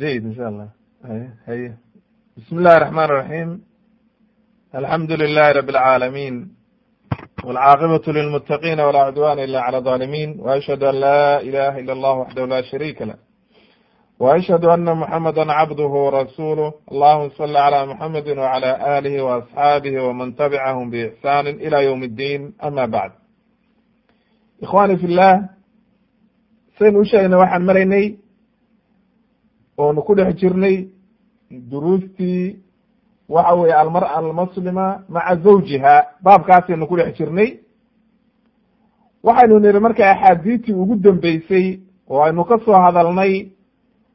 jayid insha allah haye haye bismi illahi الرحman الرaحيم alxamdu lilahi rab اlcaalamiin wاlcaaqibatu lilmutaqina wla cudwana ila clى الظalimin وashhadu an la ilaha ila اllah waxdahu la sharika lah وأشhهd أنa محamdا cabdه وrasuله اللهma صل عlى محamdi وعlى آlihi وأصxaabihi وmaن تبcahm بإحsان إlى yوم الdin ama bعd ikhwani fi llah saynu u sheegnay waxaan maraynay oonu ku dhex jirnay duruustii waxa weye almarأة almuslima maca zawjiha baabkaasaynu ku dhex jirnay. Waxaynu niri marka axaadiistii ugu dambeysay oo aynu ka soo hadalnay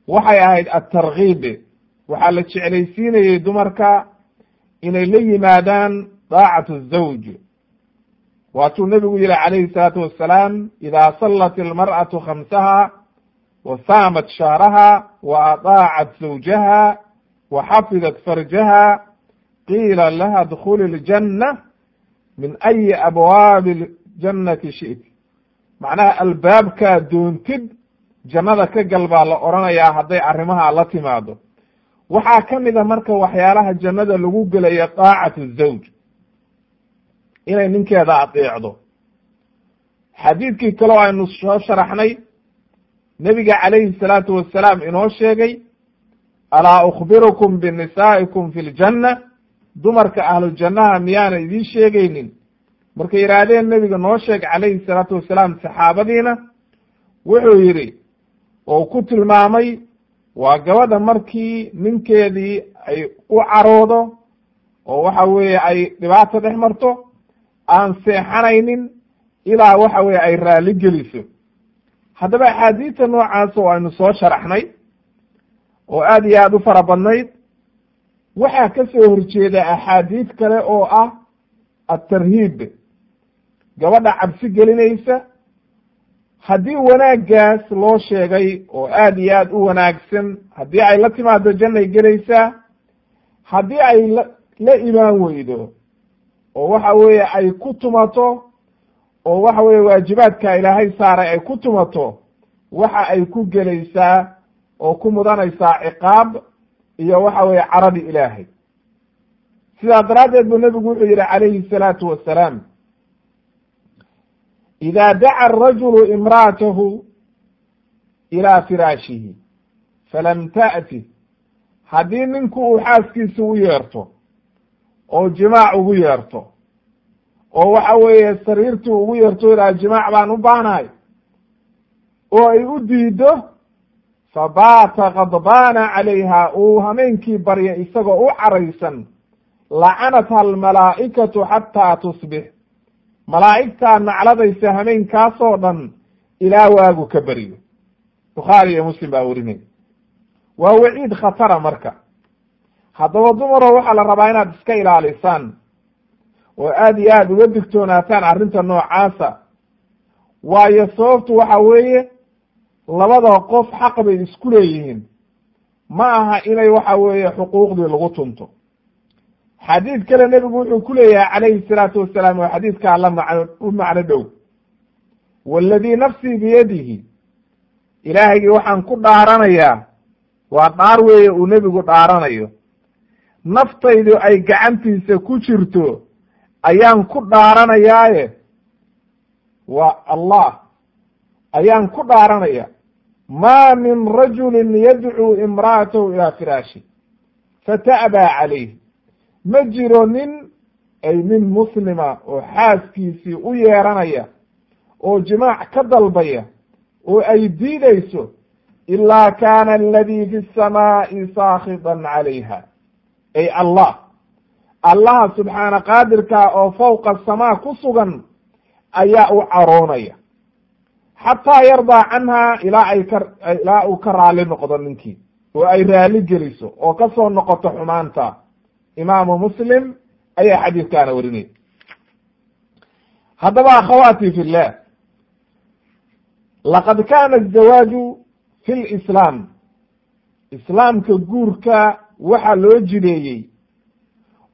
waxay ahayd atarkiib waxaa la jeclaysiinayey dumarka inay la yimaadaan daacatu zawj. Waatuu nebigu yihi calayhi salaatu wassalaam idaa sallat ilmar'atu khamsaha wa saamat shahraha wa adaacat zawjaha wa xafidat farjaha qiila laha dkhuli ljanna min ayi abwaabi ljannati shi'ti. Macnaha albaabkaa doontid jannada ka gal baa la odhanayaa hadday arrimaha la timaado waxaa ka mida marka waxyaalaha jannada lagu gelaya daacatu zawj inay ninkeeda adeecdo. Xadiidkii kaleo aynu soo sharaxnay nebiga calayhi salaatu wassalaam inoo sheegay alaa ukhbirukum binisaa'ikum fi ljanna dumarka ahlujannaha miyaana idiin sheegaynin. Markay yidhaahdeen nebiga noo sheeg calayhi salaatu wassalaam saxaabadiina wuxuu yidhi oo ku tilmaamay waa gabadha markii ninkeedii ay u caroodo oo waxa weeye ay dhibaato dhex marto aan seexanaynin ilaa waxa weye ay raalli geliso haddaba axaadiista oo aynu soo sharaxnay oo aad iyo aad u fara badnayd waxaa ka soo horjeeda axaadiis kale oo ah atarhiib gabadha cabsi gelinaysa haddii wanaaggaas loo sheegay oo aad iyo aad u wanaagsan haddii ay la timaado jannay gelaysaa haddii ay la la imaan weydo oo waxa weeye ay ku tumato oo waxa weeye waajibaadka ilaahay saaray ay ku tumato waxa ay ku gelaysaa oo ku mudanaysaa ciqaab iyo waxa weeye caradi ilaahay. Sidaa daraaddeed buu nebigu wuxuu yihi calayhi salaatu wassalaam ida daca arajulu imra'atahu ilaa firaashihi falam ta'ti. Haddii ninku uu xaaskiisa u yeerto oo jimaac ugu yeerto oo waxa weeye sariirtii ugu yeerto ilaa jimaac baan u baanahay oo ay u diido fabaata kadbaana calayha uu hameenkii barya isagoo u caraysan lacanatha almalaa'ikatu xataa tusbix. Malaa'igtaa nacladaysa hameenkaasoo dhan ilaa waagu ka beriyo. Bukhaari iyo muslim baa werinaya waa waciid khatara marka. Haddaba dumaro waxaa la rabaa inaad iska ilaalisaan oo aad iyo aad uga digtoonaataan arrinta noocaasa. Waayo sababtu waxa weeye labada qof xaq bay isku leeyihiin. Ma aha inay waxa weeye xuquuqdii lagu tunto. Xadiid kale nebigu wuxuu ku leeyahay calayhi salaatu wasalaam oo xadiidkaa la macno u macno dhow. Waaladii nafsii biyadihi ilaahaygii waxaan ku dhaaranayaa waa dhaar weeye uu nebigu dhaaranayo. Naftaydu ay gacantiisa ku jirto ayaan ku dhaaranayaaye? Waa allah. Ayaan ku dhaaranaya. Maa min rajulin yadcuu imra'atahu ilaa firaashi fata'baa calayh ma jiro nin ay nin muslima oo xaaskiisii u yeeranaya oo jimaac ka dalbaya oo ay diidayso ilaa kaana aladii fi samaa'i saakhitan calayha ay allah allaha subxaana qaadirkaa oo fowqa samaa ku sugan ayaa u caroonaya. Xataa yardaa canha ilaa ay ka ilaa uu ka raali noqdo ninkii. Oo ay raali geliso oo ka soo noqoto xumaanta. Imaamu muslim ayaa xadiidkaana warinaya haddaba akhawaati fi llah laqad kaana azawaaju fi lislaam islaamka guurka waxaa loo jideeyey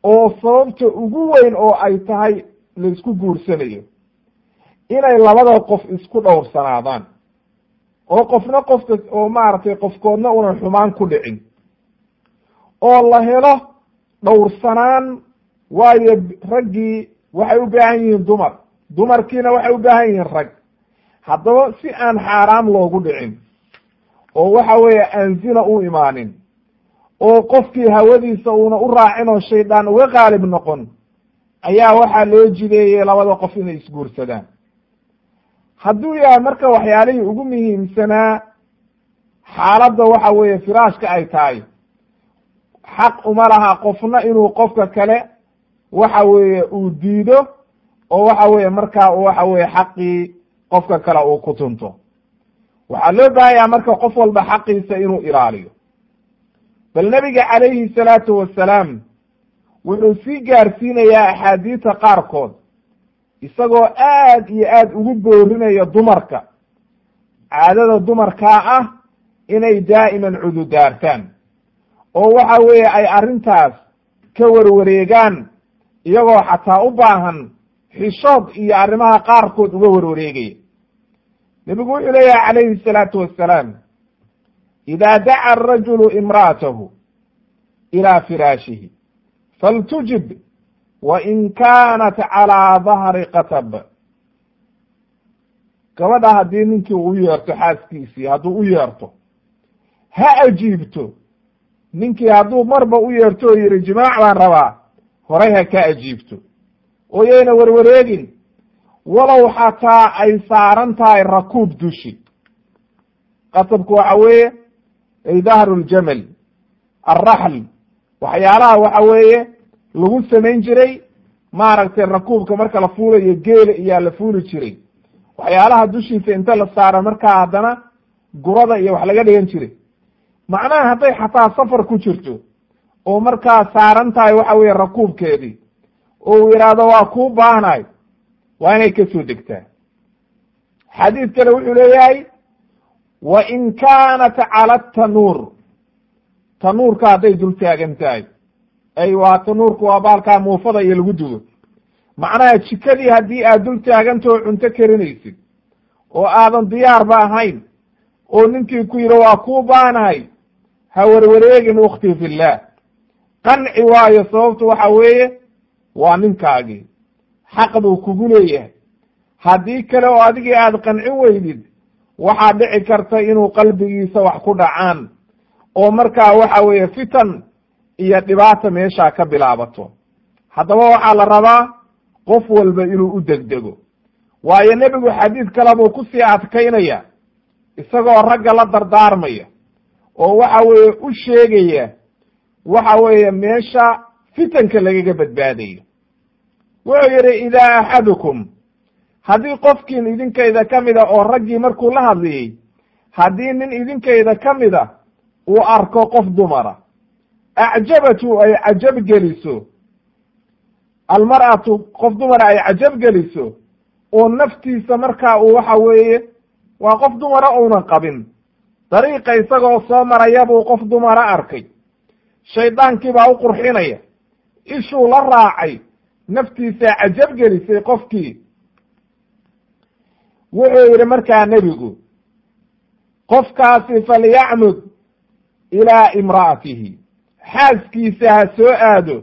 oo sababta ugu weyn oo ay tahay la isku guursanayo inay labada qof isku dhowrsanaadaan. Oo qofna qofka oo maaragtay qofkoodna unan xumaan ku dhicin. Oo la helo dhowrsanaan waayo raggii waxay u baahan yihiin dumar. Dumarkiina waxay u baahan yihiin rag. Haddaba si aan xaaraam loogu dhicin oo waxa weeye aan zina u imaanin oo qofkii hawadiisa uuna u raacin oo shaydaan uga qaalib noqon ayaa waxaa loo jideeyey labada qof inay isguursadaan. Hadduu yahay marka waxyaalihii ugu muhiimsanaa xaaladda waxa weeye firaashka ay tahay. Xaq uma laha qofna inuu qofka kale waxa weeye uu diido oo waxa weeye markaa waxa weye xaqii qofka kale uu ku tunto. Waxaa loo baahanyaa marka qof walba xaqiisa inuu ilaaliyo bal nebiga calayhi salaatu wasalaam wuxuu sii gaarsiinayaa axaadiista qaarkood isagoo aad iyo aad ugu boorinaya dumarka. Caadada dumarkaa ah inay daa'iman cududaartaan oo waxa weeye ay arrintaas ka warwareegaan iyagoo xataa u baahan xishood iyo arrimaha qaarkood uga warwareegaya. Nebigu wuxuu leeyahay calayhi salaatu wassalaam ida daca arajulu imra'atahu ilaa firaashihi faltujib wain kaanat calaa dahri qatab gabadha haddii ninkii u yeerto xaaskiisii hadduu u yeerto ha ajiibto ninkii hadduu marba u yeerto oo yihi jimaac baan rabaa horay ha ka ajiibto oo yayna warwareegin walow xataa ay saaran tahay rakuub dushi qatabku waxa weeye ay dahru ljamal alraxl waxyaalaha waxa weeye lagu samayn jiray maaragtay rakuubka marka la fuulayo geela iyaa la fuuli jiray. Waxyaalaha dushiisa inta la saara markaa haddana gurada iyo wax laga dhigan jiray. Macnaha hadday xataa safar ku jirto oo markaa saaran tahay waxa weeye rakuubkeedii oo uu yidhaahdo waa kuu baahnahay waa inay ka soo degtaa xadiid kale wuxuu leeyahay wa in kaanat cala tanuur tanuurka hadday dul taagan tahay ay waa tanuurka waa baalkaa muufada iyo lagu dugo macnaha jikadii haddii aad dul taagantao cunto karinaysid oo aadan diyaarba ahayn oo ninkii ku yidhi waa kuu baanahay ha warwareegin ukhtii fillaah qanci waayo sababtu waxa weeye waa ninkaagii xaq buu kugu leeyahay haddii kale oo adigii aad qancin weydid waxaa dhici karta inuu qalbigiisa wax ku dhacaan. Oo markaa waxa weeye fitan iyo dhibaata meeshaa ka bilaabato. Haddaba waxaa la rabaa qof walba inuu u degdego. Waayo nebigu xadiid kale buu ku sii adkaynaya isagoo ragga la dardaarmaya oo waxa weeye u sheegaya waxa weeye meesha fitanka lagaga badbaadayo. Wuxuu yidhi idaa axadukum haddii qofkiin idinkayda ka mida oo raggii markuu la hadlayey haddii nin idinkayda ka mida uu arko qof dumara acjabatu ay cajab geliso almar'atu qof dumara ay cajab geliso oo naftiisa markaa uu waxa weeye waa qof dumara uunan qabin. Dariiqa isagoo soo maraya buu qof dumara arkay. Shaydaankii baa u qurxinaya. Ishuu la raacay. Naftiisaa cajab gelisay qofkii wuxuu yidhi markaa nebigu qofkaasi falyacmud ilaa imra'atihi. Xaaskiisa ha soo aado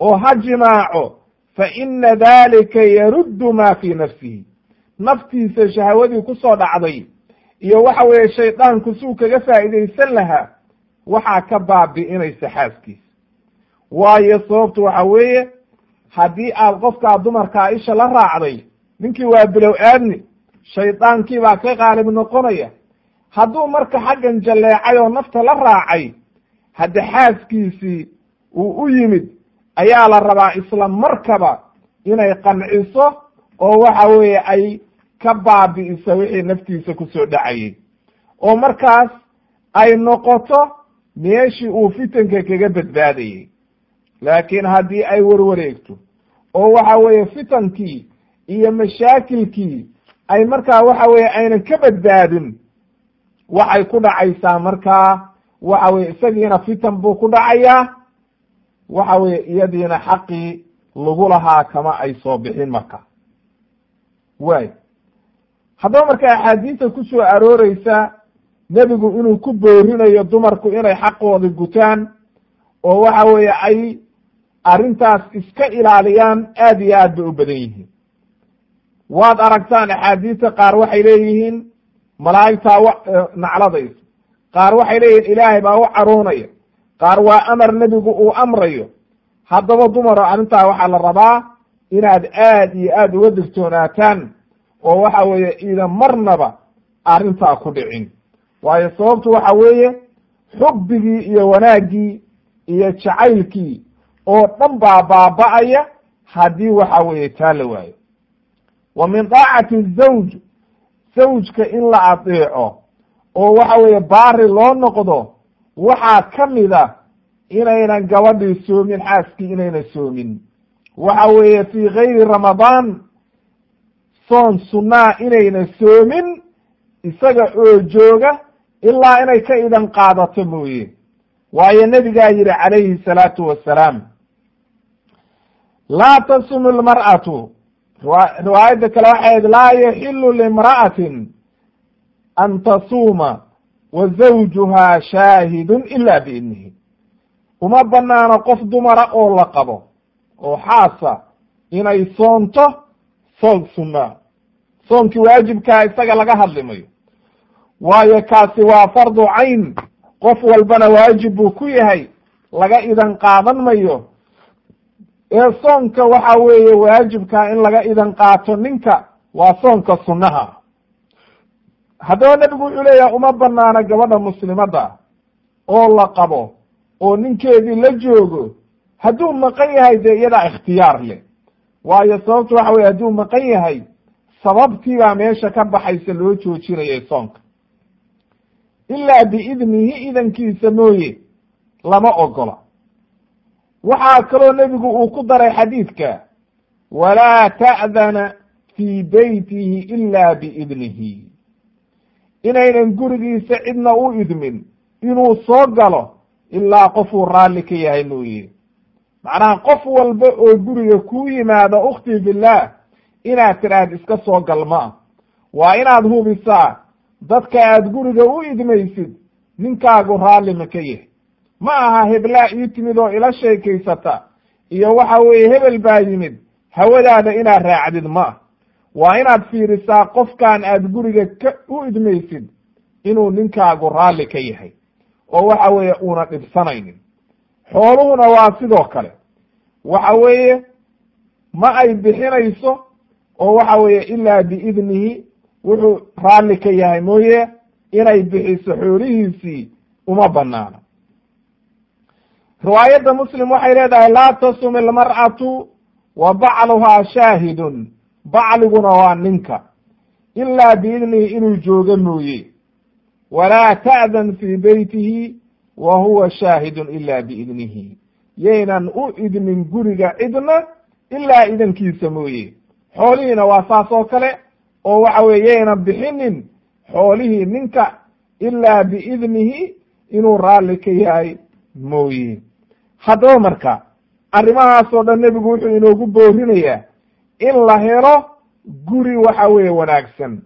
oo ha jimaaco fa ina dalika yaruddu ma fii nafsihi. Naftiisa shahawadii ku soo dhacday iyo waxa weeye shaydaanku suu kaga faa'iidaysan lahaa waxaa ka baabi'inaysa xaaskiisa. Waayo sababtu waxa weeye haddii aad qofkaa dumarkaa isha la raacday ninkii waa bilow aadni shaydaankii baa ka qaalib noqonaya. Hadduu marka xaggan jalleecay oo nafta la raacay hadde xaaskiisii uu u yimid ayaa la rabaa isla markaba inay qanciso oo waxa weeye ay ka baabi'iso wixii naftiisa ku soo dhacayay oo markaas ay noqoto meeshii uu fitanka kaga badbaadayey laakiin haddii ay warwareegto oo waxa weeye fitankii iyo mashaakilkii ay markaa waxa weeye aynan ka badbaadin. Waxay ku dhacaysaa markaa waxa weye isagiina fitan buu ku dhacayaa waxa weye iyadiina xaqii lagu lahaa kama ay soo bixin marka. Waay. Haddaba marka axaadiista ku soo arooreysa nebigu inuu ku boorinayo dumarku inay xaqooda gutaan oo waxa weeye ay arrintaas iska ilaaliyaan aad iyo aad bay u badan yihiin waad aragtaan axaadiista qaar waxay leeyihiin malaa'igtaa nacladaysa qaar waxay leeyihiin ilaahay baa u caroonaya qaar waa amar nebigu uu amrayo. Haddaba dumaro arrintaa waxaa la rabaa inaad aad iyo aad uga digtoonaataan oo waxa weeye iidan marnaba arrintaa ku dhicin. Waayo sababtu waxa weeye xubbigii iyo wanaaggii iyo jacaylkii oo dhan baa baaba'aya haddii waxa weeye taa la waayo wa min daacati zawj zawjka in la adeeco oo waxa weeye baari loo noqdo waxaa ka mid a inaynan gabadhii soomin xaaskii inaynan soomin. Waxa weeye fii gayri ramadaan soon sunnaa inaynan soomin isaga oo jooga ilaa inay ka idan qaadato mooye. Waayo nebigaa yidhi calayhi salaatu wassalaam laa tasumu lmar'atu riwaayadda kale waxay ahayd laa yaxilu limra'atin an tasuuma wa zawjuhaa shaahidun ila biidnihi. Uma banaano qof dumara oo la qabo oo xaasa inay soonto soon sunnaa soonkii waajibkaa isaga laga hadli mayo waayo kaasi waa fardu cayn. Qof walbana waajib buu ku yahay laga idan qaadan mayo ee soonka waxa weeye waajibkaa in laga idan qaato ninka waa soonka sunnaha. Haddaba nebigu wuxuu leeyahay uma banaana gabadha muslimadda oo la qabo oo ninkeedii la joogo hadduu maqan yahay dee iyadaa ikhtiyaar leh. Waayo sababtu waxa weye hadduu maqan yahay sababtii baa meesha ka baxaysa loo joojinayay soonka. Ilaa biidnihi idankiisa mooye lama ogola waxaa kaloo nebigu uu ku daray xadiidka walaa ta'dana fii beytihi ila biidnihi. Inaynan gurigiisa cidna u idmin inuu soo galo ilaa qofuu raalli ka yahay mooye macnaha qof walba oo guriga kuu yimaado ukhtii fillaah inaad tidhaahd iska soo gal ma ah waa inaad hubisaa dadka aad guriga u idmaysid ninkaagu raalli ma ka yahay ma aha heblaa ii timid oo ila sheekaysata iyo waxa weeye hebel baa yimid hawadaada inaad raacdid ma ah waa inaad fiirisaa qofkan aad guriga ka u idmaysid inuu ninkaagu raalli ka yahay oo waxa weeye uuna dhibsanaynin. Xooluhuna waa sidoo kale. Waxa weeye ma ay bixinayso oo waxa weeye ilaa biidnihi wuxuu raalli ka yahay mooye inay bixiso xoolihiisii uma banaano riwaayadda muslim waxay leedahay laa tasum ilmar'atu wa bacluhaa shaahidun. Bacliguna waa ninka. Ilaa biidnihi inuu joogo mooye. Walaa ta'dan fii beytihi wa huwa shaahidun ila biidnihi. Yaynan u idmin guriga cidna ilaa idankiisa mooye. Xoolihiina waa saas oo kale oo waxa weye yaynan bixinin xoolihii ninka ilaa biidnihi inuu raalli ka yahay mooye. Haddaba marka arrimahaasoo dhan nebigu wuxuu inoogu boorinayaa in la helo guri waxa weeye wanaagsan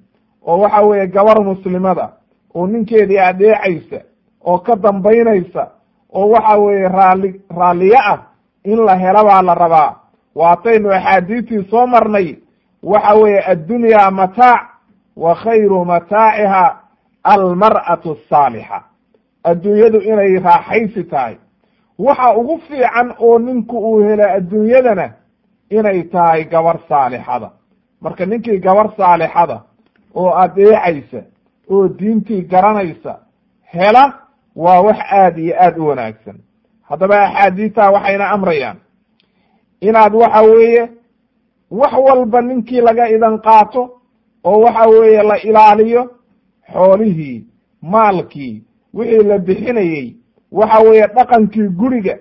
oo waxa weeye gabar muslimada oo ninkeedii adeecaysa oo ka dambaynaysa oo waxa weeye raalli raalliye ah in la helo baa la rabaa. Waataynu axaadiistii soo marnay waxa weeye addunyaa mataac wa khayru mataaciha almar'atu asaalixa adduunyadu inay raaxaysi tahay. Waxa ugu fiican oo ninku uu hela adduunyadana inay tahay gabar saalixada. Marka ninkii gabar saalixada oo adeecaysa oo diintii garanaysa hela waa wax aad iyo aad u wanaagsan. Haddaba axaadiistaa waxayna amrayaan. Inaad waxa weeye wax walba ninkii laga idan qaato oo waxa weeye la ilaaliyo xoolihii maalkii wixii la bixinayey. Waxa weeye dhaqankii guriga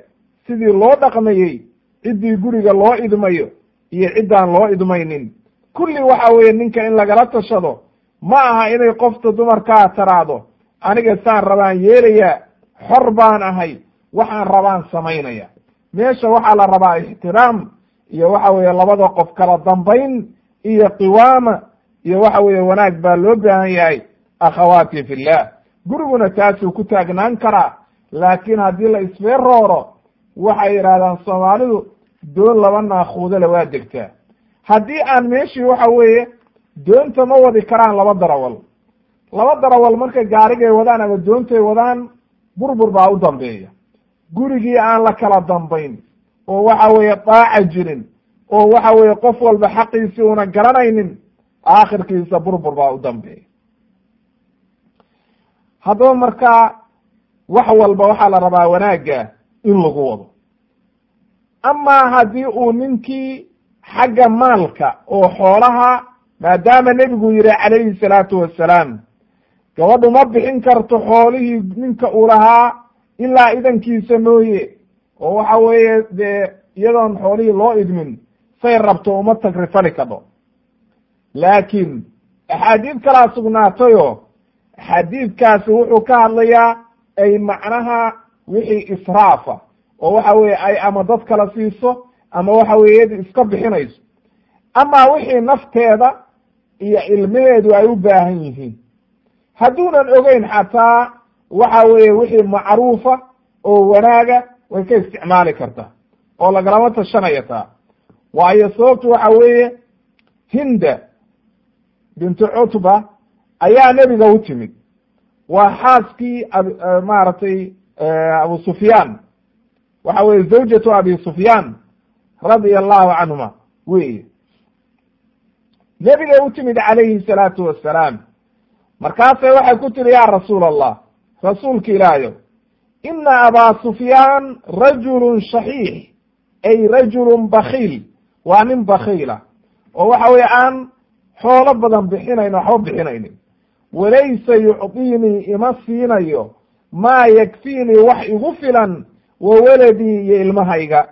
sidii loo dhaqmayey ciddii guriga loo idmayo iyo ciddaan loo idmaynin. Kulli waxa weeye ninka in lagala tashado ma aha inay qofta dumarkaa taraado aniga saan rabaan yeelayaa xor baan ahay waxaan rabaan samaynaya. Meesha waxaa la rabaa ixtiraam iyo waxa weeye labada qof kala dambayn iyo qiwaama iyo waxa weeye wanaag baa loo baahan yahay akhawaati fillah guriguna taasuu ku taagnaan karaa. Laakiin haddii la isfeerooro waxay yidhahdaan soomaalidu doon laba naakuudale waa degtaa. Haddii aan meeshii waxa weeye doonta ma wadi karaan laba darawal. Laba darawal markay gaarigay wadaan ama doontay wadaan burbur baa u dambeeya. Gurigii aan la kala dambayn oo waxa weeye daaca jirin oo waxa weeye qof walba xaqiisii una garanaynin aakhirkiisa burbur baa u dambeeya haddaba markaa wax walba waxaa la rabaa wanaagga in lagu wado. Amaa haddii uu ninkii xagga maalka oo xoolaha maadaama nebigu yihi calayhi salaatu wassalaam gabadhu ma bixin karto xoolihii ninka uu lahaa ilaa idankiisa mooye. Oo waxa weeye dee iyadoon xoolihii loo idmin say rabto uma tagrifali kadho laakiin axaadiid kalaa sugnaatayo xadiidkaasi wuxuu ka hadlayaa ay macnaha wixii israafa oo waxa weeye ay ama dad kala siiso ama waxa weye iyadi iska bixinayso. Amaa wixii nafteeda iyo ilmaheedu ay u baahan yihiin. Hadduunan ogeyn xataa waxa weeye wixii macruufa oo wanaaga way ka isticmaali kartaa oo lagalama tashanaya taa waayo sababtu waxa weeye hinda bintu cutba ayaa nebiga u timid. Waa xaaskii ab maaragtay abu sufyaan. Waxa weye zawjatu abi sufyaan radia allahu canhuma wey nebigay u timid calayhi salaatu wassalaam. Markaasay waxay ku tiri ya rasuul allah rasuulka ilaahayow ina abaa sufyaan rajulun shaxiix ay rajulun bakiil waa nin bakiila oo waxa weye aan xoolo badan bixinayn waxba bixinaynin walaysa yucdiinii ima siinayo maa yakfiinii wax igu filan wa waladii iyo ilmahayga.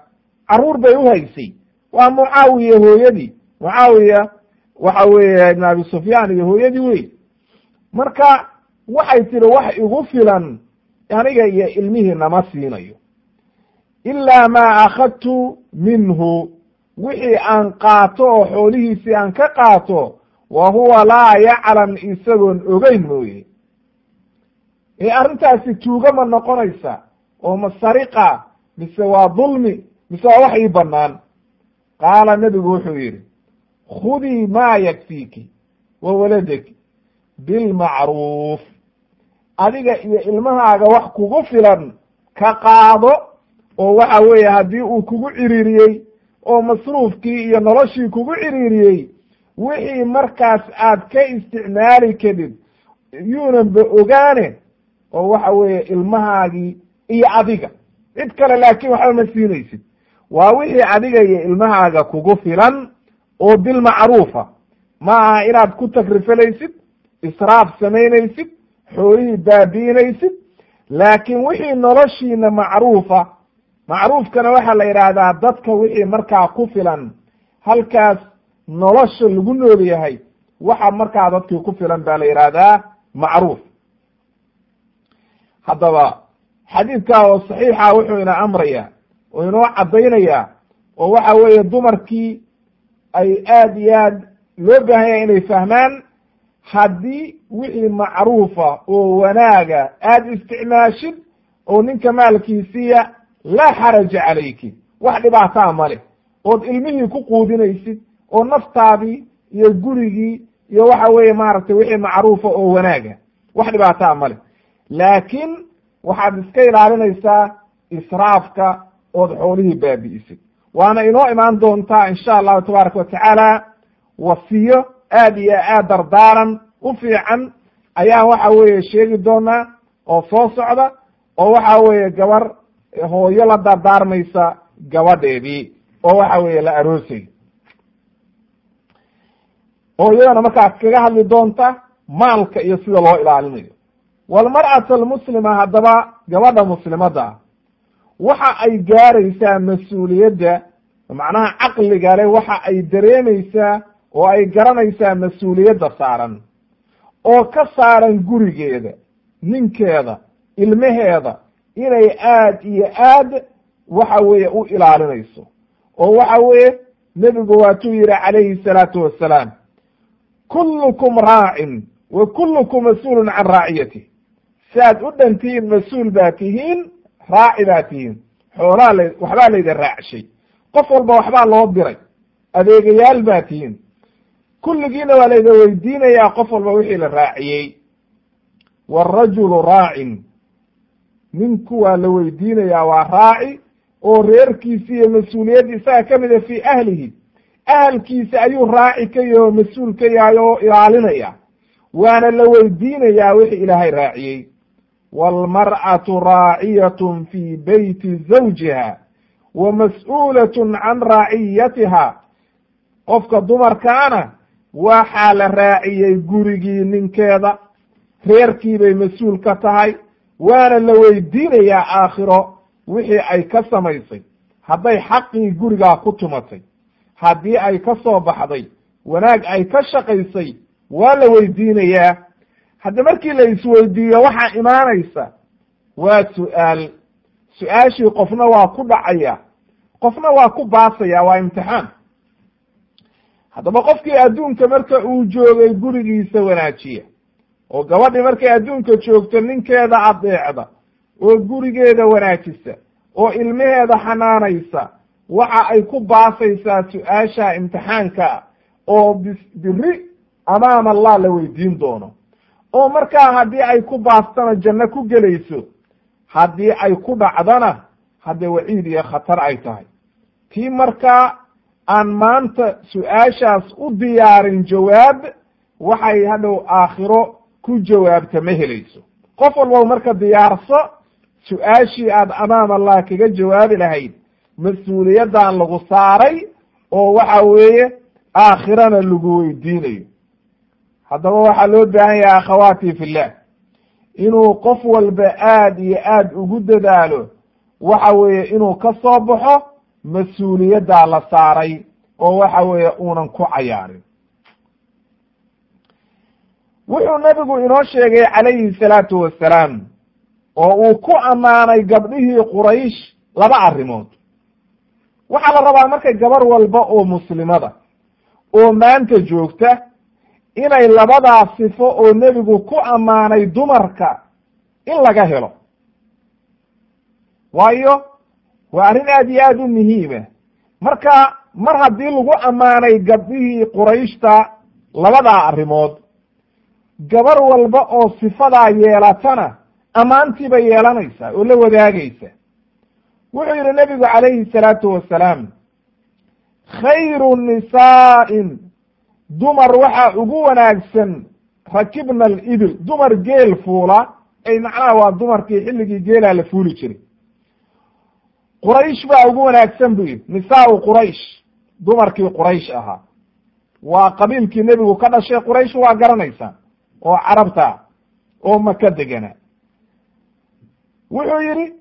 Carruur bay u haysay. Waa mucaawiya hooyadii. Mucaawiya waxa weeye ibn abi sufyaan iyo hooyadii wey marka waxay tiri wax igu filan aniga iyo ilmihii nama siinayo. Ilaa maa akhadtu minhu. Wixii aan qaato oo xoolihiisii aan ka qaato wa huwa laa yaclam isagoon ogeyn mooye. Ee arrintaasi tuuga ma noqonaysa oo ma sariqa mise waa dulmi mise waa wax ii bannaan. Qaala nebigu wuxuu yidhi khudii maa yakfiiki wa waladaki bilmacruuf adiga iyo ilmahaaga wax kugu filan ka qaado oo waxa weeye haddii uu kugu ciriiriyey oo masruufkii iyo noloshii kugu ciriiriyey wixii markaas aad ka isticmaali kadid yuunanba ogaane oo waxa weeye ilmahaagii iyo adiga. Cid kale laakiin waxba ma siinaysid. Waa wixii adiga iyo ilmahaaga kugu filan oo bilmacruufa ma aha inaad ku takrifalaysid israaf samaynaysid xoolihii baabi'inaysid laakiin wixii noloshiina macruufa macruufkana waxaa la yidhaahdaa dadka wixii markaa ku filan halkaas nolosha lagu nool yahay waxa markaa dadkii ku filan baa la yidhaahdaa macruuf. Haddaba xadiidkaa oo saxiixa wuxuu ina amraya oo inoo caddaynayaa oo waxa weeye dumarkii ay aad iyo aad loo baahan yahay inay fahmaan haddii wixii macruufa oo wanaaga aada isticmaashid oo ninka maalkiisiiya laa xaraja calayki wax dhibaataa male ood ilmihii ku quudinaysid oo naftaadii iyo gurigii iyo waxa weeye maaragtay wixii macruufa oo wanaaga. Wax dhibaataa male laakiin waxaad iska ilaalinaysaa israafka ood xoolihii baabi'isid waana inoo imaan doontaa insha allahu tabaaraka watacaala wasiyo aad iyo aad dardaaran u fiican. Ayaan waxa weeye sheegi doonaa oo soo socda oo waxa weeye gabar hooyo la dardaarmaysa gabadheedii oo waxa weeye la aroosay oo iyadana markaas kaga hadli doonta maalka iyo sida loo ilaalinayo. Walmar'ata almuslima haddaba gabadha muslimadda ah waxa ay gaaraysaa mas'uuliyadda macnaha caqliga leh waxa ay dareemaysaa oo ay garanaysaa mas'uuliyadda saaran oo ka saaran gurigeeda ninkeeda ilmaheeda inay aad iyo aad waxa weeye u ilaalinayso. Oo waxa weeye nebigu waatuu yihi calayhi salaatu wassalaam kullukum raacin wa kullukum mas'uulun can raaciyatih saaad u dhantihiin mas'uul baa tihiin raaci baa tihiin. Xoolaa la waxbaa laydin raacshay qof walba waxbaa loo diray adeegayaal baa tihiin. Kulligiina waa layda weydiinayaa qof walba wixii la raaciyey. Waarajulu raacin ninku waa la weydiinayaa waa raaci oo reerkiisi iyo mas'uuliyadda isaga ka mida fii ahlihi ahalkiisa ayuu raaci ka yahi oo mas'uul ka yahay oo ilaalinaya. Waana la weydiinayaa wixii ilaahay raaciyey. Waalmar'atu raaciyatun fii beyti zawjiha wa mas'uulatun can raaciyatiha. Qofka dumarkaana waxaa la raaciyey gurigii ninkeeda. Reerkii bay mas'uul ka tahay. Waana la weydiinayaa aakhiro wixii ay ka samaysay. Hadday xaqii gurigaa ku tumatay haddii ay ka soo baxday wanaag ay ka shaqaysay waa la weydiinayaa. Hadda markii la isweydiiyo waxaa imaanaysa waa su'aal. Su'aashii qofna waa ku dhacaya qofna waa ku baasaya waa imtixaan. Haddaba qofkii adduunka marka uu joogay gurigiisa wanaajiya. Oo gabadhii markay adduunka joogto ninkeeda adeecda oo gurigeeda wanaajisa oo ilmaheeda xanaanaysa waxa ay ku baasaysaa su'aasha imtixaanka oo biri amaam allah la weydiin doono. Oo markaa haddii ay ku baastana janno ku gelayso haddii ay ku dhacdana haddee waciid iyo khatar ay tahay. Tii markaa aan maanta su'aashaas u diyaarin jawaab waxay hadhow aakhiro ku jawaabta ma helayso. Qof walba marka diyaarso su'aashii aad amaam allah kaga jawaabi lahayd mas'uuliyaddan lagu saaray oo waxa weeye aakhirana lagu weydiinayo. Haddaba waxaa loo baahan yahay akhawaati fillah inuu qof walba aad iyo aad ugu dadaalo waxa weeye inuu ka soo baxo mas'uuliyaddaa la saaray oo waxa weeye uunan ku cayaarin. Wuxuu nabigu inoo sheegay calayhi salaatu wassalaam oo uu ku ammaanay gabdhihii quraysh laba arrimood waxaa la rabaa markay gabar walba oo muslimada oo maanta joogta inay labadaa sifo oo nebigu ku ammaanay dumarka in laga helo. Waayo waa arrin aad iyo aad u muhiima marka mar haddii lagu ammaanay gabdhihii qurayshta labadaa arrimood gabar walba oo sifadaa yeelatana ammaantii bay yeelanaysaa oo la wadaagaysa wuxuu yidhi nebigu calayhi salaatu wasalaam khayru nisaa'in dumar waxaa ugu wanaagsan rakibna alibil dumar geel fuula ay macnaha waa dumarkii xilligii geelaa la fuuli jiray. Quraysh baa ugu wanaagsan bu yidhi nisaau quraysh dumarkii quraysh ahaa. Waa qabiilkii nebigu ka dhashay quraysh waa garanaysaa oo carabta oo maka degana. Wuxuu yidhi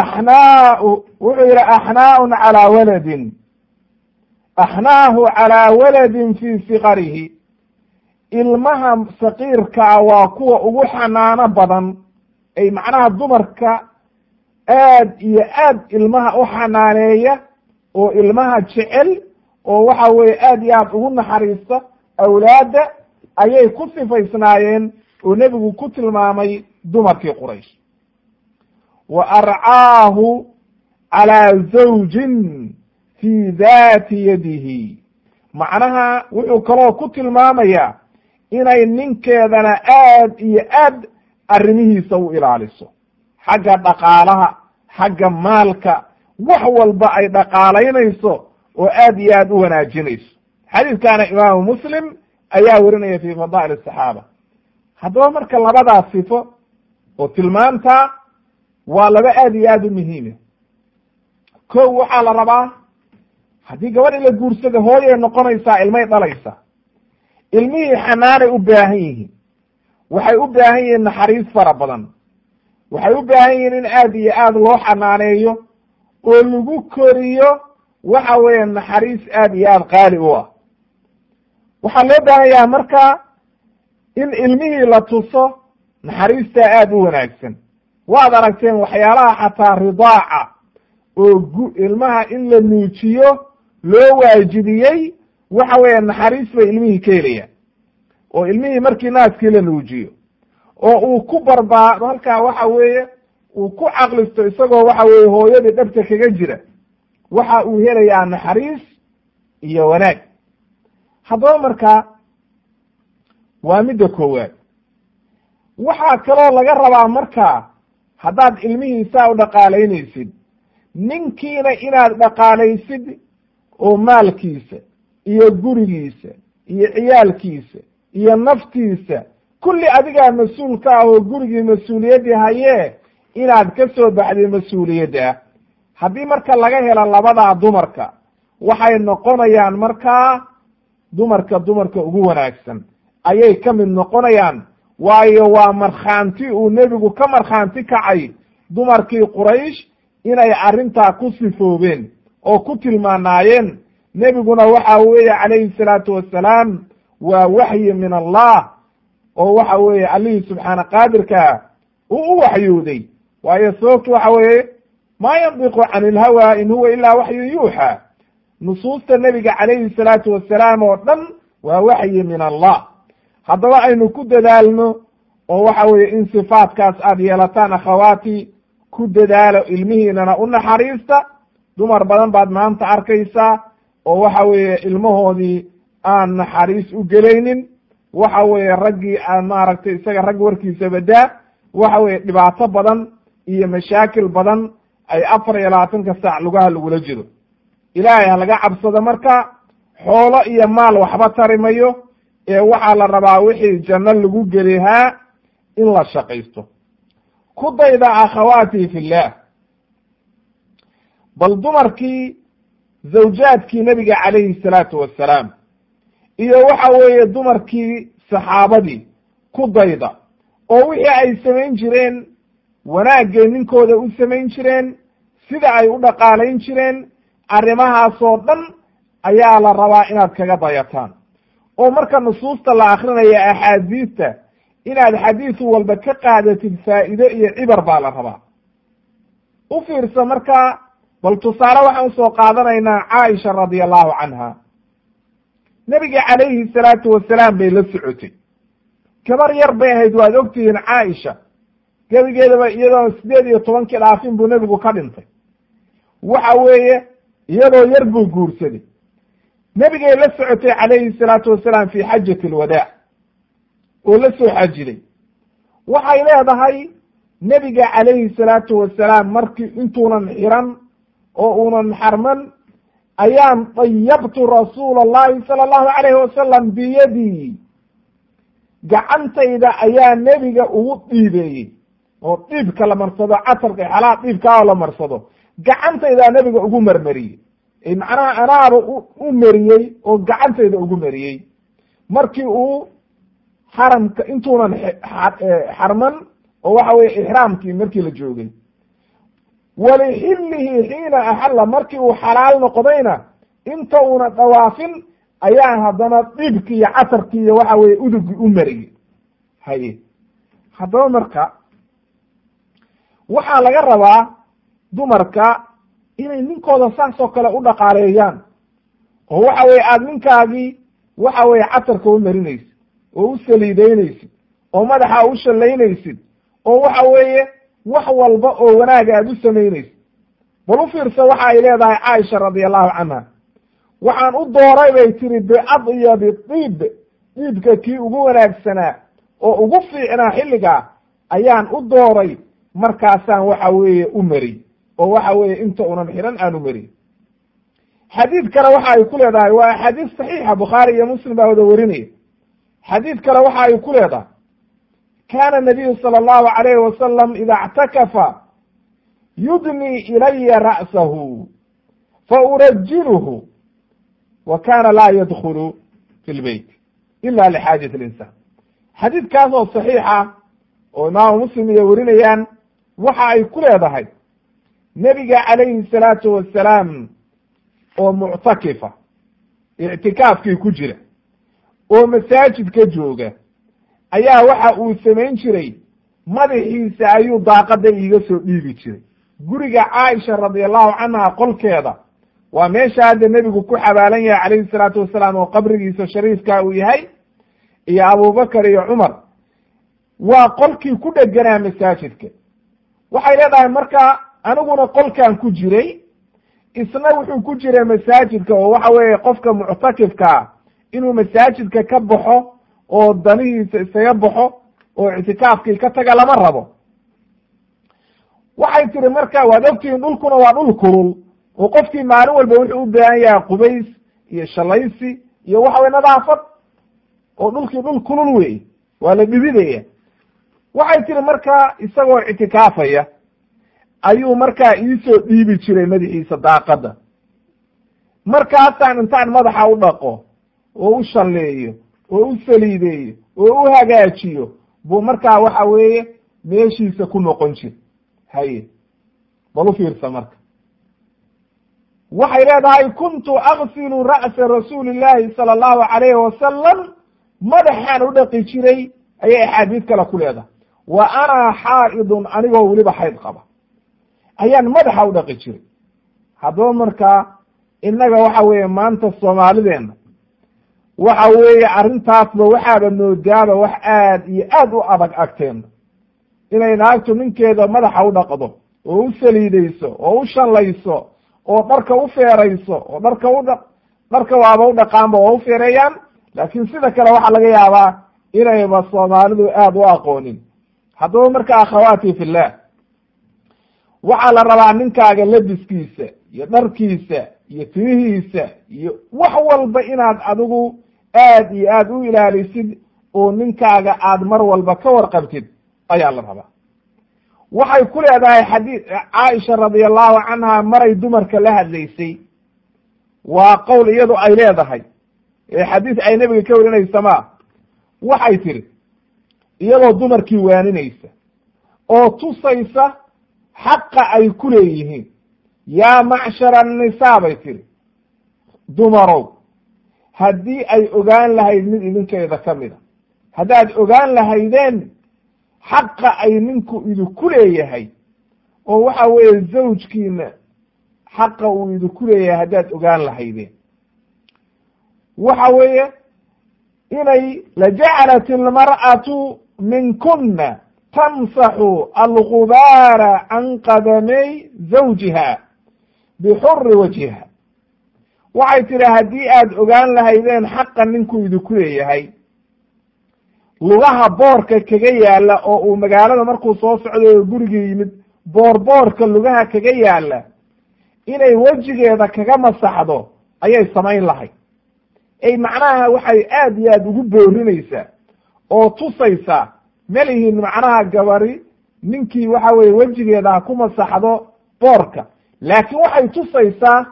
axnaau wuxuu yidhi axnaaun calaa waladin axnaahu calaa waladin fii sikarihi ilmaha sakiirkaa waa kuwa ugu xanaano badan ay macnaha dumarka aad iyo aad ilmaha u xanaaneeya oo ilmaha jecel oo waxa weeye aad iyo aad ugu naxariista awlaadda ayay ku sifaysnaayeen oo nebigu ku tilmaamay dumarkii quraysh wa arcaahu calaa zawjin fii daati yadihi macnaha wuxuu kaloo ku tilmaamayaa inay ninkeedana aad iyo aad arrimihiisa u ilaaliso xagga dhaqaalaha xagga maalka wax walba ay dhaqaalaynayso oo aad iyo aad u wanaajinayso xadiidkaana imaamu muslim ayaa werinaya fi fadaa'il asaxaaba haddaba marka labadaas sifo oo tilmaantaa waa laba aad iyo aad u muhiima ko waxaa la rabaa haddii gabadhi la guursada hooyay noqonaysaa ilmay dhalaysaa. Ilmihii xanaanay u baahan yihiin. Waxay u baahan yihiin naxariis fara badan. Waxay u baahan yihiin in aad iyo aad loo xanaaneeyo oo lagu koriyo waxa weeye naxariis aad iyo aad qaali u ah. Waxaa loo baahan yaha marka in ilmihii la tuso naxariistaa aada u wanaagsan waad aragteen waxyaalaha xataa ridaaca oo gu ilmaha in la nuujiyo loo waajibiyey waxa weeye naxariis bay ilmihii ka helayaan oo ilmihii markii naaskii la nuujiyo. Oo uu ku barbaado halkaa waxa weeye uu ku caqlisto isagoo waxa weeye hooyadii dhabta kaga jira waxa uu helayaa naxariis iyo wanaag. Haddaba markaa waa midda koowaad. Waxaa kaloo laga rabaa markaa haddaad ilmihiisaa u dhaqaalaynaysid ninkiina inaad dhaqaalaysid oo maalkiisa iyo gurigiisa iyo ciyaalkiisa iyo naftiisa kulli adigaa mas'uul ka ah oo gurigii mas'uuliyaddii hayee inaad ka soo baxday mas'uuliyadda. Haddii marka laga helo labadaa dumarka waxay noqonayaan markaa dumarka dumarka ugu wanaagsan. Ayay ka mid noqonayaan waayo waa markhaanti uu nebigu ka markhaanti kacay dumarkii quraysh inay arrintaa ku sifoobeen oo ku tilmaanaayeen. Nebiguna waxa weeye calayhi salaatu wassalaam waa waxyi min allah oo waxa weeye allihii subxaana qaadirkaa uu u waxyooday. Waayo sababtu waxa weeye maa yandiqu can ilhawa in huwa ilaa waxyun yuuxa. Nusuusta nebiga calayhi salaatu wassalaam oo dhan waa waxyi min allah haddaba aynu ku dadaalno oo waxa weeye in sifaatkaas aad yeelataan akhawaati ku dadaalo ilmihiinana u naxariista dumar badan baad maanta arkaysaa oo waxa weeye ilmahoodii aan naxariis u gelaynin waxa weeye raggii aan maaragtay isaga rag warkiisa badaa waxa weeye dhibaato badan iyo mashaakil badan ay afar iyo labaatanka saac lugaha lagula jiro. Ilaahay ha laga cabsado marka xoolo iyo maal waxba tari mayo ee waxaa la rabaa wixii janno lagu gelihaa in la shaqaysto. Ku dayda akhawaati fillaah bal dumarkii zawjaadkii nebiga calayhi salaatu wassalaam iyo waxa weeye dumarkii saxaabadii ku dayda oo wixii ay samayn jireen wanaaggay ninkooda u samayn jireen sida ay u dhaqaalayn jireen arrimahaasoo dhan ayaa la rabaa inaad kaga dayataan oo marka nusuusta la akrinaya axaadiista inaad xadiis walba ka qaadatid faa'iide iyo cibar baa la rabaa. U fiirsa marka bal tusaale waxaan u soo qaadanaynaa caaisha radia allahu canha. Nebiga calayhi salaatu wasalaam bay la socotay. Gabar yar bay ahayd waad ogtihiin caaisha. Gebigeedaba iyadoo sideed iyo tobankii dhaafin buu nebigu ka dhintay. Waxa weeye iyadoo yar buu guursaday nebigay la socotay calayhi salaatu wasalaam fi xajati alwadaac oo la soo xajiday waxay leedahay nebiga calayhi salaatu wasalaam markii intuunan xiran oo uunan xarman ayaan dayabtu rasuula allahi sala allahu calayhi wasalam biyadii. Gacantayda ayaa nebiga ugu dhiibeeyey oo dhiibka la marsado casarka xalaha dhiibkaa oo la marsado. Gacantaydaa nebiga ugu marmariyey macnaha anaaba u meriyey oo gacantayda ugu meriyey. Markii uu xaramka intuunan xarman oo waxa weye ixraamkii markii la joogay. Walixillihi xiina axalla markii uu xalaal noqdayna inta uuna dhawaafin ayaa haddana dhibki iyo casarkii iyo waxa weye udugii u mariyey haye. Haddaba marka waxaa laga rabaa dumarka inay ninkooda saas oo kale u dhaqaaleeyaan oo waxa weye aada ninkaagii waxa weye casarka u marinaysid oo u saliideynaysid oo madaxa u shallaynaysid oo waxa weeye wax walba oo wanaaga aad u samaynaysid. Bal u fiirsa waxa ay leedahay caaisha radia allahu canha waxaan u dooray bay tiri biadyabi diib diibka kii ugu wanaagsanaa oo ugu fiicnaa xilligaa ayaan u dooray markaasaan waxa weeye u mari oo waxa weeye inta unan xiran aan u mari. Xadiid kale waxa ay ku leedahay waa axaadiis saxiixa bukhaari iyo muslim baa wada warinaya. Xadiid kale waxa ay ku leedahay kana nabiyu sala allahu alayhi wasalam ida اctakafa yudni ilaya ra'sahu faurajilhu wa kana laa yadkulu fi lbeyt ila lxaajat linsan xadiidkaas oo saxiixa oo imaamu muslim iyo warinayaan waxa ay ku leedahay nebiga calayhi salaatu wasalaam oo muctakifa ictikaafkii ku jira oo masaajidka jooga ayaa waxa uu samayn jiray madaxiisa ayuu daaqada iiga soo dhiibi jiray. Guriga caaisha radiallahu canha qolkeeda waa meesha hadda nebigu ku xabaalan yahay calayhi salaatu wasalaam oo qabrigiisa shariifka uu yahay iyo abubakar iyo cumar waa qolkii ku dheganaa masaajidka. Waxay leedahay marka aniguna qolkan ku jiray isna wuxuu ku jiray masaajidka oo waxa weeye qofka muctakifkaa inuu masaajidka ka baxo oo danihiisa isaga baxo oo ictikaafkii ka taga lama rabo. Waxay tiri marka waad ogtihiin dhulkuna waa dhul kulul. Oo qofkii maalin walba wuxuu u baahan yahay qubays iyo shalaysi iyo waxa weye nadaafad oo dhulkii dhul kulul wey waa la dhibidaya waxay tiri marka isagoo ictikaafaya ayuu markaa iisoo dhiibi jiray madaxiisa daaqadda. Markaasaan intaan madaxa u dhaqo oo u shalleeyo oo u saliideeyo oo u hagaajiyo buu markaa waxa weeye meeshiisa ku noqon jir. Haye bal u fiirsa marka. Waxay leedahay kuntu aksilu ra'sa rasuuli llahi sala allahu calayhi wasalam madaxaan u dhaqi jiray ayay axaadiis kale ku leedahay. Wa ana xaa'idun anigoo weliba xayd qaba ayaan madaxa u dhaqi jiray. Haddaba markaa innaga waxa weeye maanta soomaalideenna waxa weeye arrintaasba waxaaba moodaaba wax aad iyo aad u adag agteena inay naagtu ninkeeda madaxa u dhaqdo oo u saliidayso oo u shallayso oo dharka u feerayso oo dharka u dha dharka waaba u dhaqaanba waa u feereeyaan laakiin sida kale waxaa laga yaabaa inayba soomaalidu aada u aqoonin. Haddaba marka akhawaati fillah waxaa la rabaa ninkaaga labiskiisa iyo dharkiisa iyo timihiisa iyo wax walba inaad adigu aad iyo aad u ilaalisid oo ninkaaga aad mar walba ka warqabtid ayaa la rabaa. Waxay ku leedahay xadii caaisha radia allahu canha maray dumarka la hadlaysay. Waa qowl iyadu ay leedahay ee xadiis ay nebiga ka warinaysa waxay tiri iyadoo dumarkii waaninaysa oo tusaysa xaqa ay ku leeyihiin. Yaa macshara annisaa bay tiri dumarow haddii ay ogaan lahayd mid idinkeeda ka mida haddaad ogaan lahaydeen xaqa ay ninku idinku leeyahay oo waxa weeye zawjkiina xaqa uu idinku leeyahay haddaad ogaan lahaydeen. Waxa weeye inay lajacalat ilmar'atu minkuna tamsaxu algubaara can qadamay zawjiha bixuri wajhiha. Waxay tihi haddii aad ogaan lahaydeen xaqa ninku idinku leeyahay lugaha boorka kaga yaalla oo uu magaalada markuu soo socday oo gurigii yimid boor boorka lugaha kaga yaalla inay wejigeeda kaga masaxdo ayay samayn lahayd. Ey macnaha waxay aad iyo aad ugu boorinaysaa oo tusaysaa melihiin macnaha gabari ninkii waxa weye wejigeeda ha ku masaxdo boorka. Laakiin waxay tusaysaa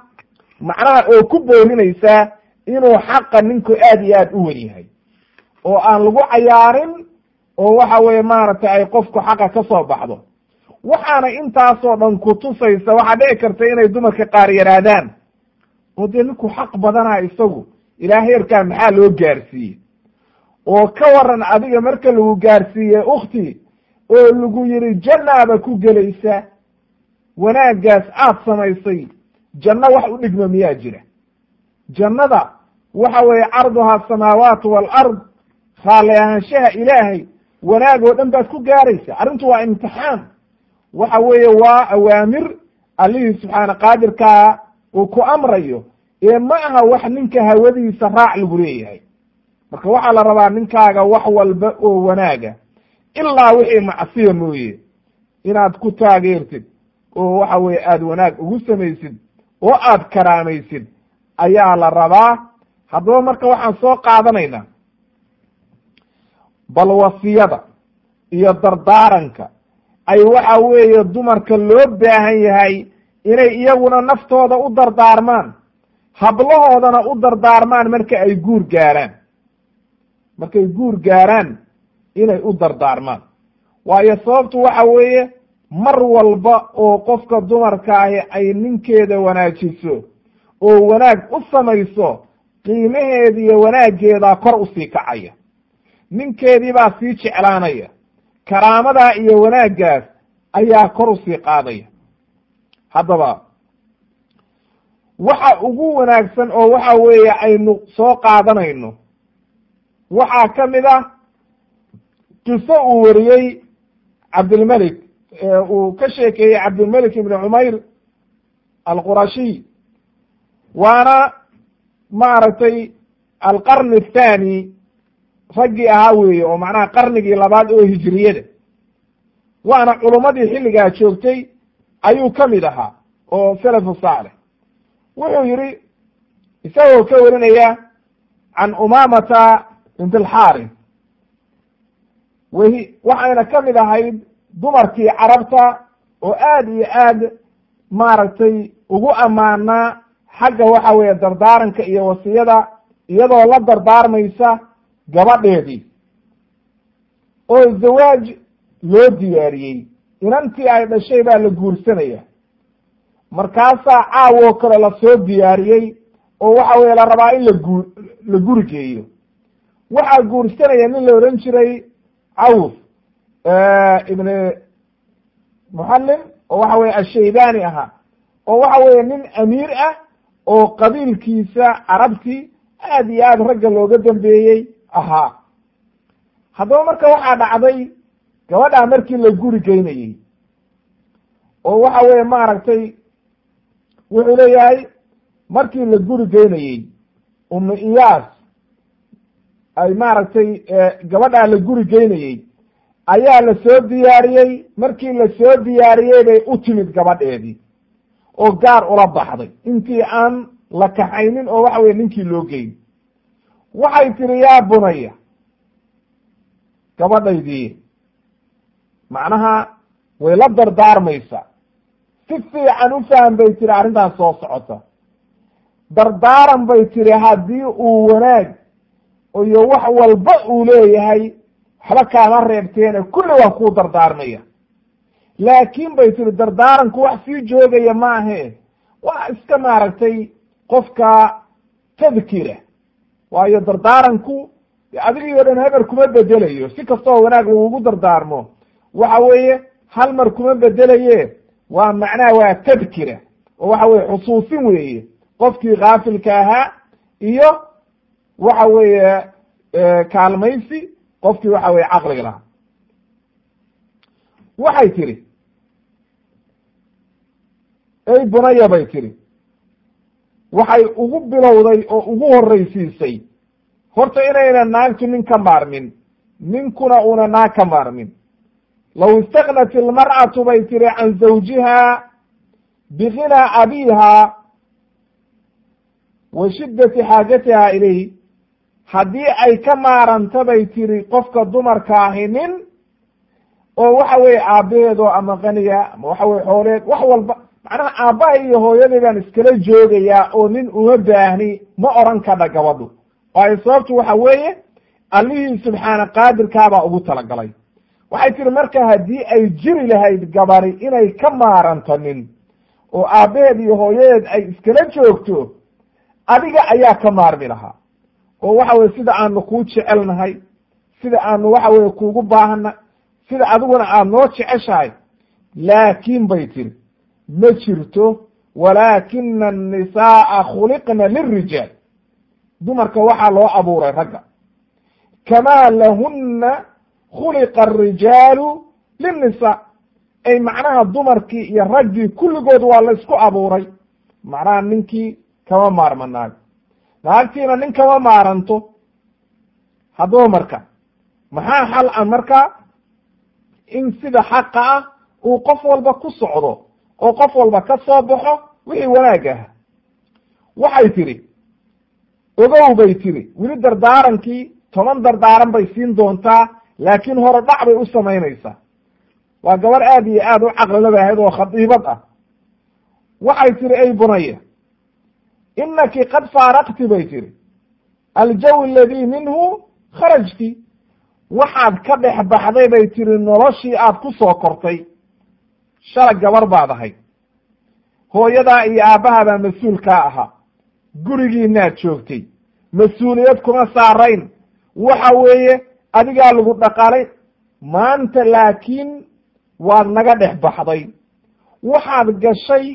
macnaha oo ku boorinaysaa inuu xaqa ninku aad iyo aad u wen yahay. Oo aan lagu cayaarin oo waxa weye maaragtay ay qofku xaqa ka soo baxdo. Waxaana intaasoo dhan ku tusaysa waxaa dhici karta inay dumarka qaar yaraadaan. Oo dee ninku xaq badana isagu ilaah heerkaa maxaa loo gaarsiiyey oo ka waran adiga marka lagu gaarsiiye ukhti oo lagu yidhi jannaaba ku gelaysa wanaaggaas aad samaysay janno wax u dhigma miyaa jira. Jannada waxa weeye carduha asamaawaat waalard raalli ahaanshaha ilaahay wanaag oo dhan baad ku gaaraysa. Arrintu waa imtixaan. Waxa weeye waa awaamir allihii subxaana qaadirkaa uu ku amrayo ee ma aha wax ninka hawadiisa raac lagu leeyahay marka waxaa la rabaa ninkaaga wax walba oo wanaaga ilaa wixii macsiya mooye inaad ku taageertid oo waxa weye aada wanaag ugu samaysid oo aad karaamaysid ayaa la rabaa. Haddaba marka waxaan soo qaadanaynaa bal wasiyada iyo dardaaranka ay waxa weeye dumarka loo baahan yahay inay iyaguna naftooda u dardaarmaan hablahoodana u dardaarmaan marka ay guur gaaraan markay guur gaaraan inay u dardaarmaan. Waayo sababtu waxa weeye mar walba oo qofka dumarkaahi ay ninkeeda wanaajiso oo wanaag u samayso qiimaheeda iyo wanaaggeedaa kor u sii kacaya. Ninkeedii baa sii jeclaanaya. Karaamadaa iyo wanaaggaas ayaa kor u sii qaadaya. Haddaba waxa ugu wanaagsan oo waxa weeye aynu soo qaadanayno waxaa ka mid ah qiso uu wariyey cabdilmelik uu ka sheekeeyey cabdilmelik ibni cumayr alqurashiy waana maaragtay alqarni athani raggii ahaa weeye oo macnaha qarnigii labaad oo hijriyada. Waana culummadii xilligaa joogtay ayuu ka mid ahaa oo salafu saalix wuxuu yidhi isagoo ka warinaya can umamata bint alxaris wahi waxayna ka mid ahayd dumarkii carabta oo aad iyo aad maaragtay ugu ammaanaa xagga waxa weeye dardaaranka iyo wasiyada iyadoo la dardaarmaysa gabadheedii. Oo zawaaj loo diyaariyey inantii ay dhashay baa la guursanaya. Markaasaa caawoo kale la soo diyaariyey oo waxa weye la rabaa in lagu la guri geeyo waxaa guursanaya nin la odhan jiray cawf ibn muxallim oo waxa weye ashaybani ahaa oo waxa weeye nin amiir ah oo qabiilkiisa carabti aad iyo aad ragga looga dambeeyey ahaa. Haddaba marka waxaa dhacday gabadhaa markii la guri geynayey oo waxa weeye maaragtay wuxuu leeyahay markii la guri geynayey umu iyaas ay maaragtay gabadhaa la guri geynayey ayaa la soo diyaariyey. Markii la soo diyaariyey bay u timid gabadheedii oo gaar ula baxday. Intii aan la kaxaynin oo waxa weye ninkii loo geyn. Waxay tiri yaa bunaya gabadhaydii macnaha way la dardaarmaysa. Si fiican u faham bay tiri arrintaas soo socota. Dardaaran bay tiri haddii uu wanaag iyo wax walba uu leeyahay waxba kaama reebteene kulli waa kuu dardaarmaya. Laakiin bay tiri dardaaranku wax sii joogaya maahe. Waa iska maaragtay qofka tadkira. Waayo dardaaranku adigii o dhan heber kuma bedelayo. Si kastoo wanaag lagugu dardaarmo. Waxa weeye hal mar kuma bedelaye. Waa macnaha waa tadkira. Oo waxa weye xusuusin weeye. Qofkii kaafilka ahaa iyo waxa weeye kaalmaysi qofkii waxa weye caqliga lahaa. Waxay tiri ey bunaya bay tiri waxay ugu bilowday oo ugu horraysiisay. Horta inayna naagtu nin ka maarmin ninkuna una naag ka maarmin. Low istaknat ilmar'atu bay tiri can zawjiha biginaa abiiha wa shiddati xaajatiha ilayh haddii ay ka maaranta bay tiri qofka dumarka ahi nin oo waxa weeye aabbaheedoo ama qaniya ama waxa weye xooleed wax walba macnaha aabbahay iyo hooyadii baan iskala joogayaa oo nin uma baahni ma oran kadha gabadhu. Waayo sababtu waxa weeye allihii subxaana qaadirkaabaa ugu talagalay. Waxay tiri marka haddii ay jiri lahayd gabari inay ka maaranto nin oo aabbaheed iyo hooyadeed ay iskala joogto adiga ayaa ka maarmi lahaa oo waxa weye sida aanu kuu jecelnahay sida aanu waxa weye kuugu baahana sida adiguna aada noo jeceshahay laakiin bay tiri ma jirto walaakina annisaaa khuliqna lirijaal dumarka waxaa loo abuuray ragga. Kamaa lahunna khuliqa arijaalu linnisaa. Ay macnaha dumarkii iyo raggii kulligood waa la isku abuuray. Macnaha ninkii kama maarma naag naagtiina nin kama maaranto. Haddaba marka maxaa xal ah marka in sida xaqa ah uu qof walba ku socdo oo qof walba ka soo baxo wixii wanaag ah. Waxay tidhi ogow bay tiri weli dardaarankii toban dardaaran bay siin doontaa laakiin hore dhac bay u samaynaysaa waa gabar aad iyo aad u caqlilaba ahayd oo khadiibad ah. Waxay tihi ay bunaya inaki qad faaraqti bay tihi aljawi aladii minhu kharajti waxaad ka dhex baxday bay tihi noloshii aad ku soo kortay shala gabar baad ahayd hooyadaa iyo aabbahabaa mas'uulkaa ahaa gurigiinaad joogtay mas'uuliyad kuma saarayn waxa weeye adigaa lagu dhaqaalay maanta laakiin waad naga dhex baxday waxaad gashay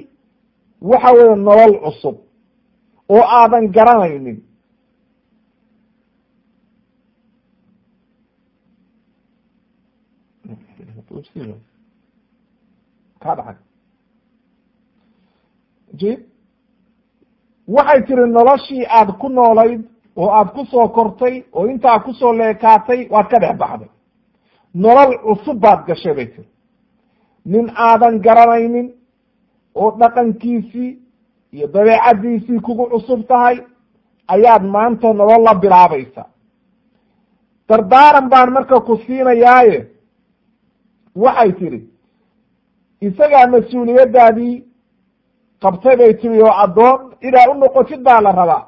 waxa weeye nolol cusub oo aadan garanaynin. Ka dhacay. Jib waxay tiri noloshii aad ku noolayd oo aad ku soo kortay oo intaa ku soo leekaatay waad ka dhex baxday. Nolol cusub baad gashay bay tiri. Nin aadan garanaynin oo dhaqankiisii iyo dabeecaddiisii kugu cusub tahay ayaad maanta nolol la bilaabaysa. Dardaaran baan marka ku siinayaaye waxay tidhi isagaa mas'uuliyaddaadii qabtay bay tiri oo addoon inaad u noqotid baa la rabaa.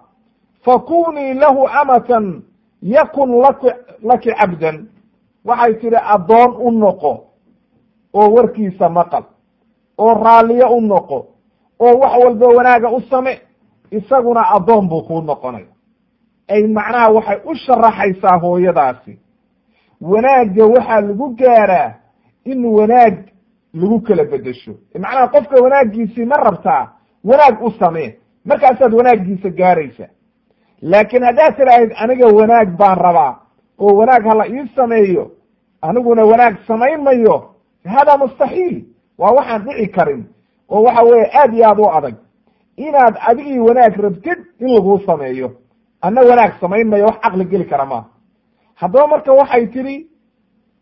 Fakunii lahu amatan yakun lak laki cabdan. Waxay tidhi addoon u noqo oo warkiisa maqal oo raalliyo u noqo oo wax walba wanaaga u same isaguna addoon buu kuu noqonaya ay macnaha waxay u sharaxaysaa hooyadaasi. Wanaagga waxaa lagu gaaraa in wanaag lagu kala bedesho macnaha qofka wanaaggiisii ma rabtaa wanaag u samee. Markaasaad wanaaggiisa gaaraysa. Laakiin haddaad tidhaahid aniga wanaag baan rabaa oo wanaag hala ii sameeyo aniguna wanaag samayn mayo hada mustaxiil. Waa waxaan dhici karin oo waxa weeye aad iyo aad u adag. Inaad adigii wanaag rabtid in laguu sameeyo. Anna wanaag samayn mayo wax caqli geli kara maaha haddaba marka waxay tidhi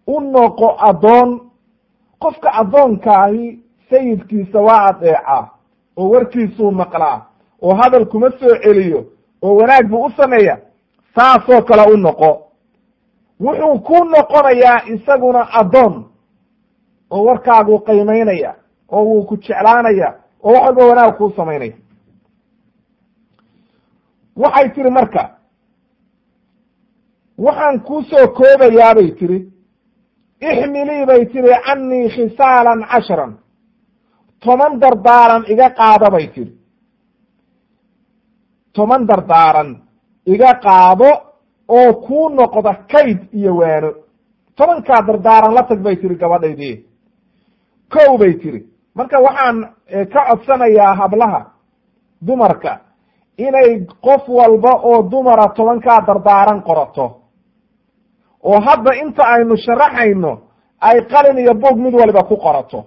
u noqo addoon. Qofka addoonkaahi sayidkiisa waa adeecaa oo warkiisuu maqlaa oo hadal kuma soo celiyo oo wanaag buu u sameeya saasoo kale u noqo. Wuxuu ku noqonayaa isaguna addoon oo warkaaguu qiimaynaya oo wuu ku jeclaanaya oo wax walba wanaag kuu samaynaya waxay tihi marka waxaan kuusoo koobayaa bay tihi ixmilii bay tihi canii khisaalan cashran toban dardaaran iga qaado bay tihi toban dardaaran iga qaado oo kuu noqda kayd iyo waano. Tobankaa dardaaran la tag bay tihi gabadhaydii. Kow bay tihi marka waxaan ka codsanayaa hablaha dumarka. Inay qof walba oo dumara tobankaa dardaaran qorato. Oo hadda inta aynu sharaxayno ay qalin iyo bog mid waliba ku qorato.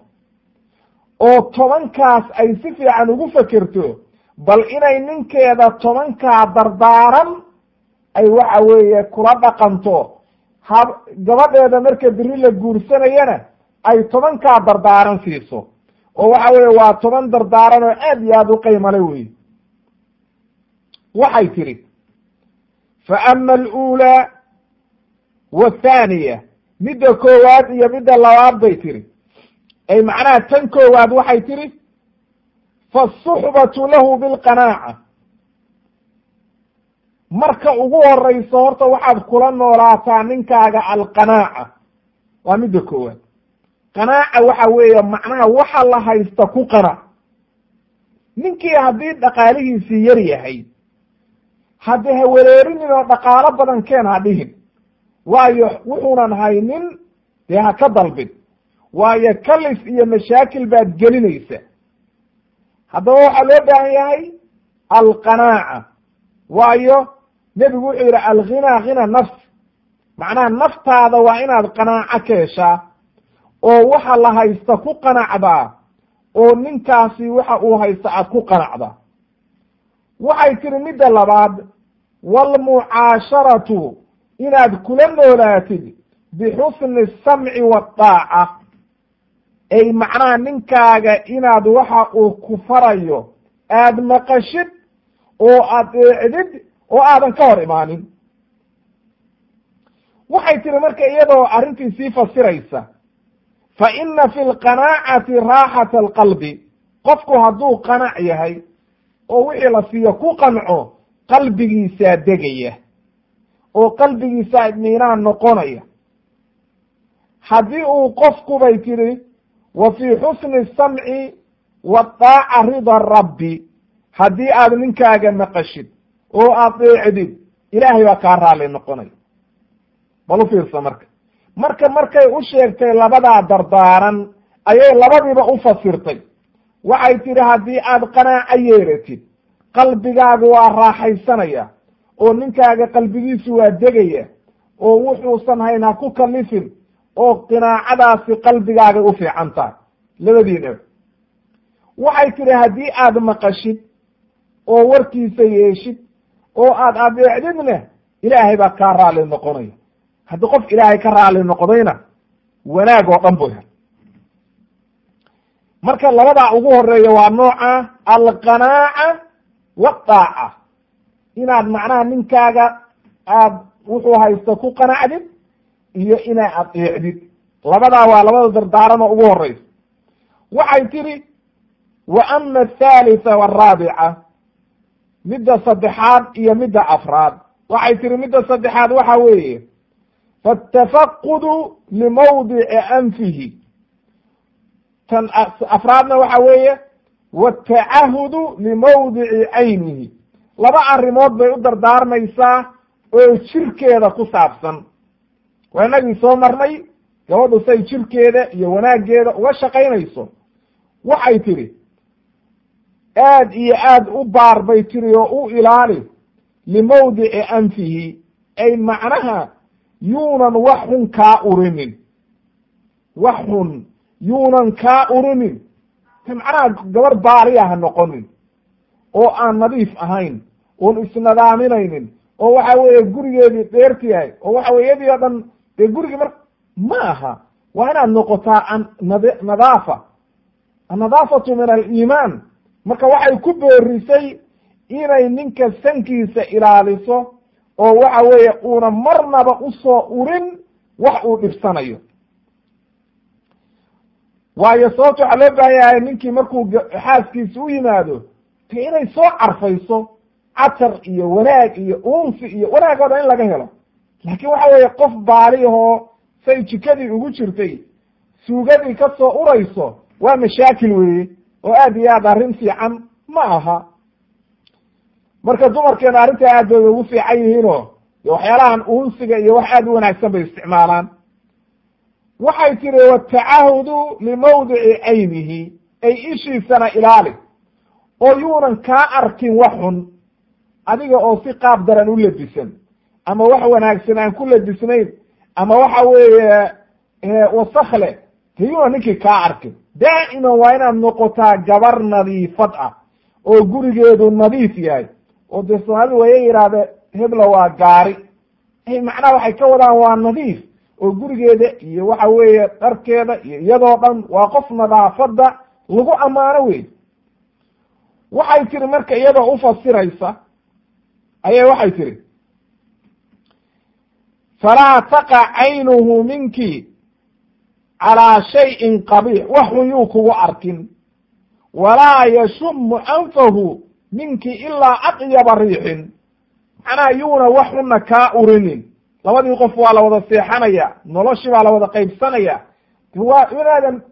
Oo tobankaas ay si fiican ugu fekerto bal inay ninkeeda tobankaa dardaaran ay waxa weeye kula dhaqanto. Hab gabadheeda marka beri la guursanayana ay tobankaa dardaaran siiso oo waxa weeye waa toban dardaaran oo aad iyo aad u qiimale wey waxay tidhi fa ama aluulaa wathaniya midda koowaad iyo midda labaad bay tihi ay macnaha tan koowaad waxay tihi faasuxbatu lahu bilqanaaca. Marka ugu horeyso horta waxaad kula noolaataa ninkaaga alqanaaca. Waa midda koowaad qanaaca waxa weeye macnaha waxa la haysta ku qanac ninkii haddii dhaqaalihiisii yar yahay hadde ha wereerinin oo dhaqaalo badan keen ha dhihin waayo wuxuunan haynin dee ha ka dalbin waayo kalis iyo mashaakil baad gelinaysa. Haddaba waxaa loo baahan yahay alqanaaca. Waayo nebigu wuxuu yidhi alghinaa hina nafs. Macnaha naftaada waa inaad qanaaco ka heshaa oo waxa la haysta ku qanacdaa oo ninkaasi waxa uu haysta aad ku qanacda. Waxay tihi midda labaad waalmucaasharatu inaad kula noolaatid bixusni samci waddaaca ay macnaha ninkaaga inaad waxa uu ku farayo aad maqashid oo aad eecdid oo aadan ka hor imaanin. Waxay tihi marka iyadoo arrintii sii fasiraysa fa ina fi lqanaacati raaxata alqalbi qofku hadduu qanac yahay oo wixii la siiyo ku qanco qalbigiisaa degaya oo qalbigiisaa idmiinaan noqonaya haddii uu qofku bay tidhi wa fii xusni samci wadaaca rida rabbi haddii aad ninkaaga maqashid oo aad deecdid ilaahay baa kaa raalli noqonaya bal u marka marka markay u sheegtay labadaa dardaaran ayay labadiiba u fasirtay. Waxay tidhi haddii aad qanaaco yeeratid qalbigaaga waa raaxaysanaya oo ninkaaga qalbigiisu waa degaya oo wuxuusan hayn ha ku kalifin oo qinaacadaasi qalbigaaga u fiican tahay. Labadiina. Waxay tidhi haddii aad maqashid oo warkiisa yeeshid oo aad adeecdidna ilaahay baa kaa raali noqonaya haddii qof ilaahay ka raali noqdayna wanaag oo dhan buu hel marka labadaa ugu horreeya waa nooca alqanaaca wadaaca inaad macnaha ninkaaga aad wuxuu haysto ku qanacdid iyo inaad adeecdid labadaa waa labada dardaaran oo ugu horeysa waxay tidhi wa ama athalitha waaraabica midda saddexaad iyo midda afraad. Waxay tihi midda saddexaad waxa weeye faatafaqudu limawdici anfihi tan afraadna waxa weeye watacahudu limawdici caynihi laba arrimood bay u dardaarmaysaa oo jirkeeda ku saabsan waa inagii soo marnay gabadhu say jirkeeda iyo wanaaggeeda uga shaqaynayso waxay tidhi aad iyo aad u baar bay tiri oo u ilaali limawdici anfihi ay macnaha yuunan wax xun kaa urinin. Wax xun yuunan kaa urinin. Macnaha gabar baariya ha noqonin oo aan nadiif ahayn oon isnadaaminaynin oo waxa weeye gurigeedii dheerti yahay oo waxa weye iyadii o dhan dee gurigii mar ma aha. Waa inaad noqotaa an nad nadaafa. Annadaafatu min aliimaan marka waxay ku boorisay inay ninka sankiisa ilaaliso oo waxa weeye uuna marnaba u soo urin wax uu dhibsanayo. Waayo sababta waxaa loo baahan yahay ninkii markuu xaaskiisa u yimaado de inay soo carfayso catar iyo wanaag iyo unsi iyo wanaag oo dhan in laga helo. Laakiin waxa weeye qof baali ahoo say jikadii ugu jirtay suugadii ka soo urayso waa mashaakil weeye oo aad iyo aad arrin fiican ma aha marka dumarkeena arrintaa aad bay ugu fiican yihiinoo waxyaalahan unsiga iyo wax aad u wanaagsan bay isticmaalaan. Waxay tiri watacahudu limawdici caynihi ay ishiisana ilaali. Oo yuunan kaa arkin wax xun adiga oo si qaab daran u labisan ama wax wanaagsan aan ku labisnayn ama waxa weeye wasak leh de yuunan ninkii kaa arkin. Daa'iman waa inaad noqotaa gabar nadiifad ah oo gurigeedu nadiif yahay oo dee soomaalidu waya yidhaahde hebla waa gaari. Macnaha waxay ka wadaan waa nadiif oo gurigeeda iyo waxa weeye dharkeeda iyo iyadoo dhan waa qof nadaafadda lagu ammaano wey waxay tiri marka iyadoo ufasiraysa ayay waxay tiri falaa taqa caynuhu minki calaa shayin qabiix. Waxun yuu kugu arkin. Walaa yashumu anfahu minki ilaa atyaba riixin. Macnaha yuuna wax xunna kaa urinin. Labadii qof waa la wada seexanaya noloshii baa la wada qaybsanaya. Waa inaadan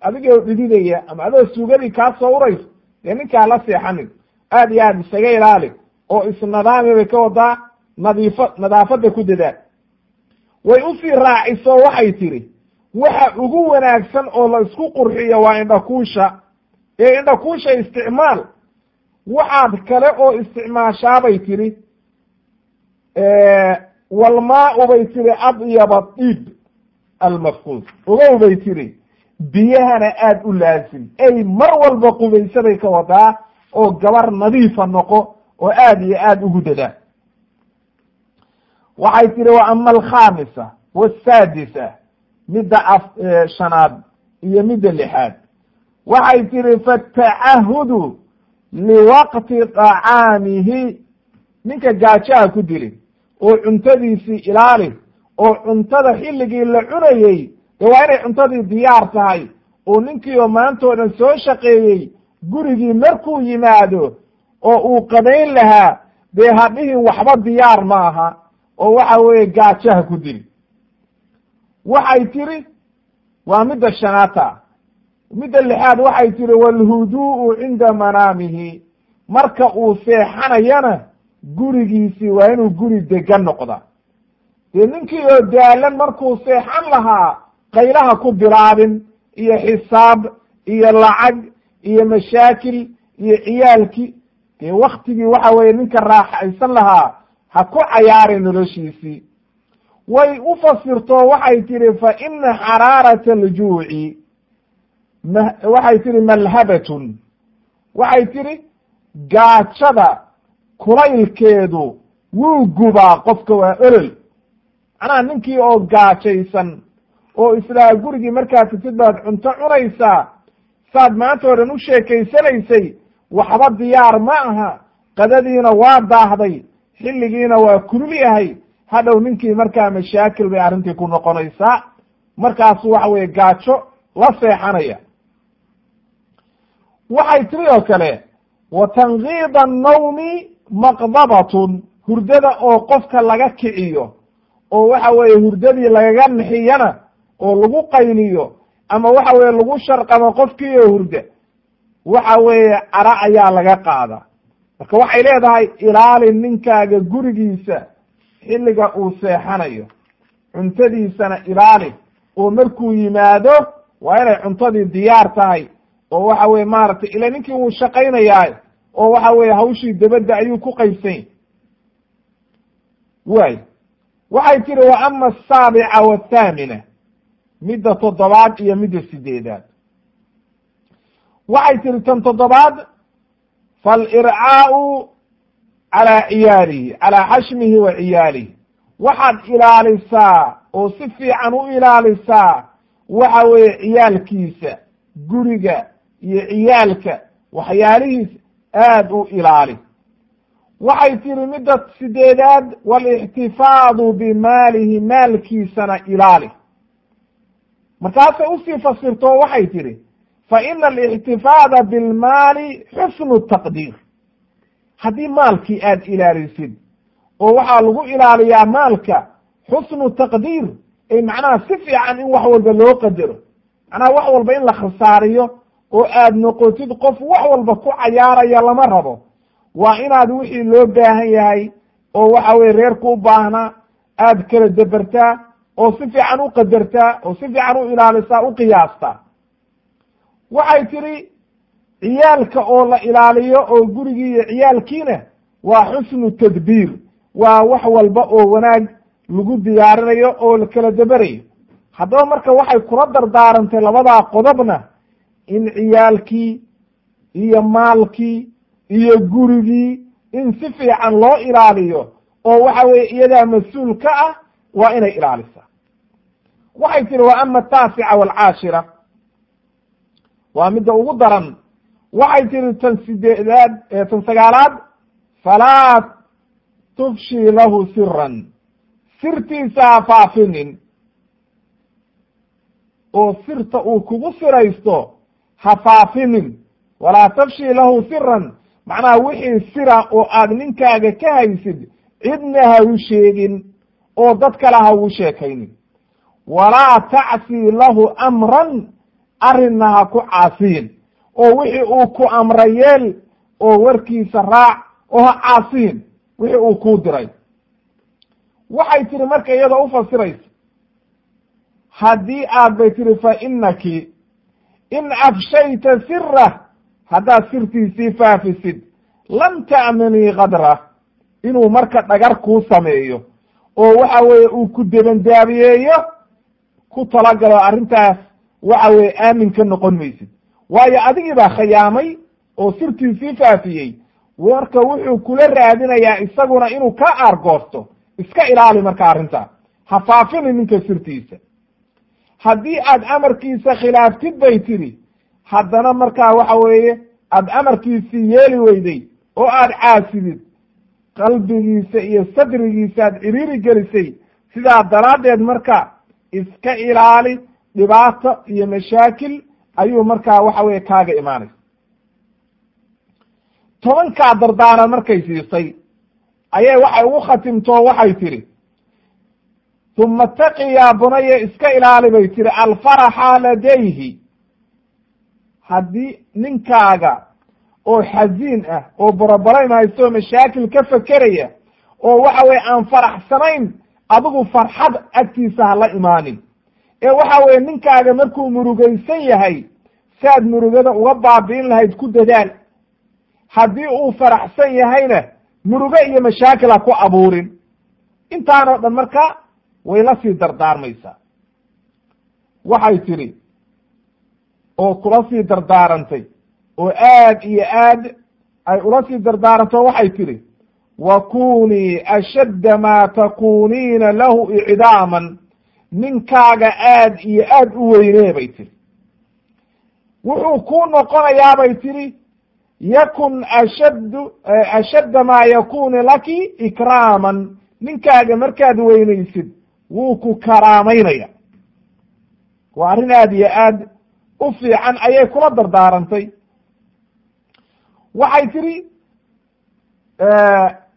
adigoo dhididaya ama adoo suugadii kaa soo urayso dee ninkaa la seexanin. Aad iyo aad isaga ilaali oo isnadaami bay ka wadaa nadiifo nadaafadda ku dadaal way u sii raaciso waxay tiri waxa ugu wanaagsan oo la isku qurxiyo waa indhakuusha ee indhakuusha isticmaal waxaad kale oo isticmaashaabay tiri walmaa-u bay tiri adyaba diib almafquud ogow bay tiri biyahana aada u laasim ay mar walba qubaysaday ka wadaa oo gabar nadiifa noqo oo aada iyo aada ugu dadaa waxay tiri wa ama alkhamisa wasaadisa midda af shanaad iyo midda lixaad. Waxay tiri fatacahudu liwaqti طacaamihi ninka gaajaha ku dilin oo cuntadiisii ilaali oo cuntada xilligii la cunayey de waa inay cuntadii diyaar tahay oo ninkii oo maanta o dhan soo shaqeeyey gurigii markuu yimaado oo uu qadayn lahaa dee hadhihin waxba diyaar ma aha oo waxa weeye gaajaha ku dili waxay tiri waa midda shanaata midda lixaad waxay tiri walhuduu'u cinda manaamihi. Marka uu seexanayana gurigiisii waa inuu guri degan noqda dee ninkii oo daalan markuu seexan lahaa qaylaha ku bilaabin iyo xisaab iyo lacag iyo mashaakil iyo ciyaalki dee waktigii waxa weeye ninka raaxaysan lahaa ha ku cayaaray noloshiisii. Way u fasirto waxay tihi fa ina xaraarata aljuuci waxay tihi malhabatun waxay tihi gaajada kulaylkeedu wuu gubaa qofka waa olol. Macnaha ninkii oo gaajaysan oo islaa gurigii markaad titid baad cunto cunaysaa saad maanta o dhan u sheekaysanaysay waxba diyaar ma aha. Qadadiina waa daahday xilligiina waa kulul yahay. Hadhow ninkii markaa mashaakil bay arrintii ku noqonaysaa. Markaasu waxa weye gaajo la seexanaya waxay tiri oo kale wa tankiida annawmi maqdabatun. Hurdada oo qofka laga kiciyo oo waxa weeye hurdadii lagaga nixiyana oo lagu qayliyo ama waxa weye lagu sharqamo qofkii oo hurda waxa weeye cara ayaa laga qaada. Marka waxay leedahay ilaali ninkaaga gurigiisa xilliga uu seexanayo. Cuntadiisana ilaali. Oo markuu yimaado waa inay cuntadii diyaar tahay oo waxa weye maaragtay ila ninkii wuu shaqaynayaa oo waxa weye hawshii dabadda ayuu ku qaybsany waay. Waxay tihi wa ama asaabica wathaamina midda toddobaad iyo midda sideedaad waxay tihi tan toddobaad falircaau calaa ciyaalihi calaa xashmihi wa ciyaalihi. Waxaad ilaalisaa oo si fiican u ilaalisaa waxa weeye ciyaalkiisa guriga iyo ciyaalka waxyaalihiisa aad u ilaali. Waxay tihi midda sideedaad walixtifaadu bimaalihi maalkiisana ilaali. Markaasay u sii fasirto waxay tihi fa ina alixtifaada bilmaali xusnu taqdiir. Haddii maalkii aad ilaalisid oo waxaa lagu ilaaliyaa maalka xusnu taqdiir ee macnaha si fiican in wax walba loo qadaro. Macnaha wax walba in la khasaariyo oo aad noqotid qof wax walba ku cayaaraya lama rabo. Waa inaad wixii loo baahan yahay oo waxa weye reerku u baahnaa aad kala debertaa oo si fiican u qadartaa oo si fiican u ilaalisaa u qiyaastaa waxay tidhi ciyaalka oo la ilaaliyo oo gurigii iyo ciyaalkiina waa xusnu tadbiir. Waa wax walba oo wanaag lagu diyaarinayo oo la kala deberayo haddaba marka waxay kula dardaarantay labadaa qodobna in ciyaalkii iyo maalkii iyo gurigii in si fiican loo ilaaliyo oo waxa weye iyadaa mas'uul ka ah waa inay ilaalisaa. Waxay tihi wa ama ataasica waalcaashira waa midda ugu daran. Waxay tihi tan sideedaad tan sagaalaad falaa tufshi lahu siran sirtiisa ha faafinin. Oo sirta uu kugu siraysto ha faafinin walaa tafshi lahu siran macnaha wixii sira oo aad ninkaaga ka haysid cidna ha u sheegin oo dad kale ha sheekaynin. Walaa tacsi lahu amran arrinna ha ku caasiyin. Oo wixii uu ku amra yeel oo warkiisa raac oo ha caasiyin wixii uu kuu diray. Waxay tihi marka iyadoo ufasiraysa haddii aad bay tihi fa inaki in afshayta sirah haddaad sirtiisii faafisid lam ta'manii kadra inuu marka dhagar kuu sameeyo oo waxa weeye uu ku debandaabiyeeyo ku talagalo arrintaas waxa weye aamin ka noqon maysid waayo adigii baa khiyaamay oo sirtiisii faafiyey marka wuxuu kula raadinayaa isaguna inuu ka aargoosto iska ilaali marka arrintaa ha faafini ninka sirtiisa haddii aad amarkiisa khilaaftid bay tidhi haddana markaa waxa weeye aad amarkiisii yeeli weyday oo aad caasidid qalbigiisa iyo sadrigiisa aad ciriiri gelisay sidaa daraaddeed marka iska ilaali dhibaato iyo mashaakil ayuu markaa waxa weye kaaga imaanaysa tobankaa dardaaran markay siisay ayay waxay ugu khatimtoo waxay tidhi uma taqi yaa bunaya iska ilaali bay tihi alfaraxa ladayhi haddii ninkaaga oo xasiin ah oo boroboraym haysto mashaakil ka fekeraya oo waxa weye aan faraxsanayn adigu farxad agtiisa ha la imaanin. Ee waxa weye ninkaaga markuu murugaysan yahay saad murugada uga baabi'in lahayd ku dadaal. Haddii uu faraxsan yahayna murugo iyo mashaakil ha ku abuurin. Intaanoo dhan marka way la sii dardaarmaysaa. Waxay tidhi oo kula sii dardaarantay oo aad iyo aad ay ula sii dardaaranto waxay tidhi wa kunii ashadda maa takuniina lahu icdaaman ninkaaga aad iyo aad u weynee bay tidhi. Wuxuu kuu noqonayaa bay tidhi yakun ashaddu ashadda maa yakunu laki ikraaman ninkaaga markaad weynaysid wuu ku karaamaynaya waa arrin aad iyo aad u fiican ayay kula dardaarantay. Waxay tidhi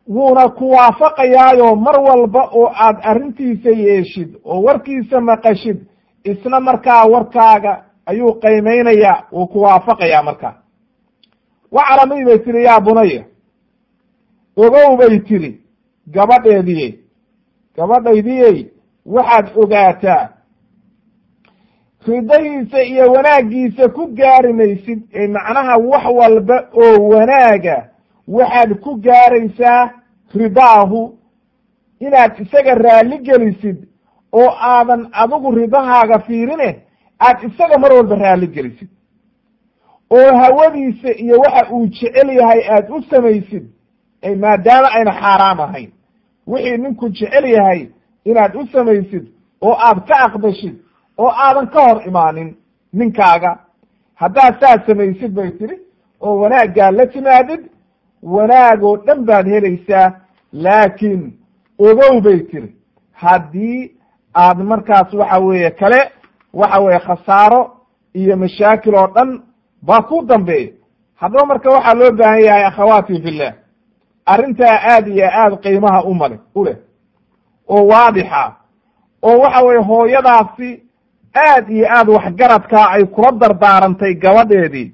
wuuna ku waafaqayaayo mar walba oo aad arrintiisa yeeshid oo warkiisa maqashid isna markaa warkaaga ayuu qiimaynayaa wuu ku waafaqayaa markaa. Waclamay bay tidhi yaa bunaya ogow bay tidhi gabadheediyey gabadhaydiyey waxaad ogaataa ridahiisa iyo wanaaggiisa ku gaari maysid ee macnaha wax walba oo wanaaga waxaad ku gaaraysaa ridaahu. Inaad isaga raalli gelisid oo aadan adigu ridahaaga fiirine aad isaga mar walba raalli gelisid. Oo hawadiisa iyo waxa uu jecel yahay aad u samaysid maadaama ayna xaaraam ahayn. Wixii ninku jecel yahay inaad u samaysid oo aad ka aqbashid oo aadan ka hor imaanin ninkaaga. Haddaad saad samaysid bay tidhi oo wanaaggaa la timaadid wanaagoo dhan baad helaysaa laakiin ogow bay tiri haddii aad markaas waxa weeye kale waxa weeye khasaaro iyo mashaakil oo dhan baa ku dambeeya haddaba marka waxaa loo baahan yahay akhawaati fillah arrintaa aad iyo aad qiimaha umale u leh oo waadixa oo waxa weeye hooyadaasi aad iyo aad waxgaradkaa ay kula dardaarantay gabadheedii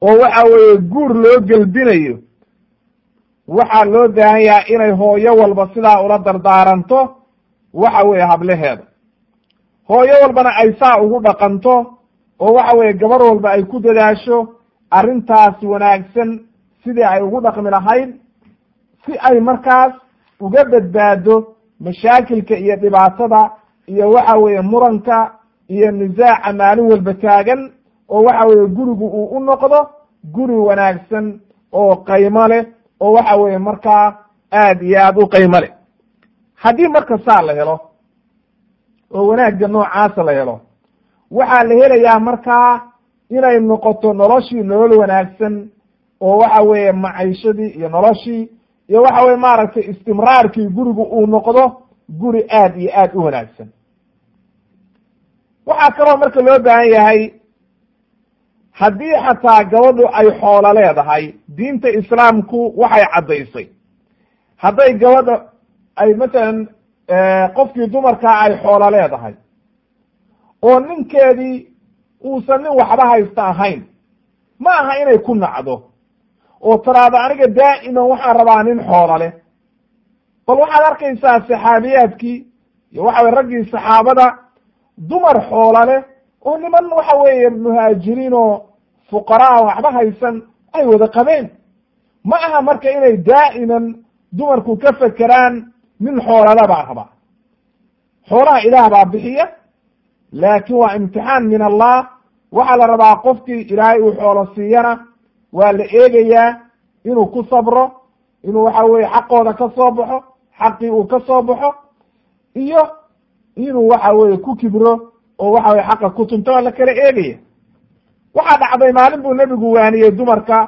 oo waxa weeye guur loo gelbinayo. Waxaa loo baahan yahay inay hooyo walba sidaa ula dardaaranto waxa weeye hableheeda hooyo walbana ay saa ugu dhaqanto oo waxa weeye gabar walba ay ku dadaasho arrintaas wanaagsan sidii ay ugu dhaqmi lahayd si ay markaas uga badbaado mashaakilka iyo dhibaatada iyo waxa weeye muranka iyo nisaaca maalin walba taagan oo waxa weeye gurigu uu u noqdo guri wanaagsan oo qaymo leh oo waxa weeye markaa aad iyo aad u qaymo leh. Haddii marka saa la helo oo wanaagga noocaasa la helo waxaa la helayaa markaa inay noqoto noloshii nolol wanaagsan oo waxa weeye maciishadii iyo noloshii iyo waxa weye maaragtay istimraarkii gurigu uu noqdo guri aad iyo aad u wanaagsan. Waxaa kaloo marka loo baahan yahay haddii xataa gabadhu ay xoolo leedahay diinta islaamku waxay caddaysay. Hadday gabadha ay masalan qofkii dumarkaa ay xoolo leedahay oo ninkeedii uusan nin waxba haysta ahayn ma aha inay ku nacdo oo taraado aniga daa'iman waxaan rabaa nin xoolo leh. Bal waxaad arkaysaa saxaabiyaadkii iyo waxa weye raggii saxaabada dumar xoolo leh oo niman waxa weeye muhaajiriin oo fuqaraa waxba haysan ay wada qabeen. Ma aha marka inay daa'iman dumarku ka fekeraan nin xoolale baa rabaa xoolaha ilaah baa bixiya laakiin waa imtixaan min allah. Waxaa la rabaa qofkii ilaahay uu xoolo siiyana waa la eegayaa inuu ku sabro inuu waxa weye xaqooda ka soo baxo xaqii uu ka soo baxo iyo inuu waxa weye ku kibro oo waxa weye xaqa ku tunto waa la kala eegaya waxaa dhacday maalin buu nebigu waaniyey dumarka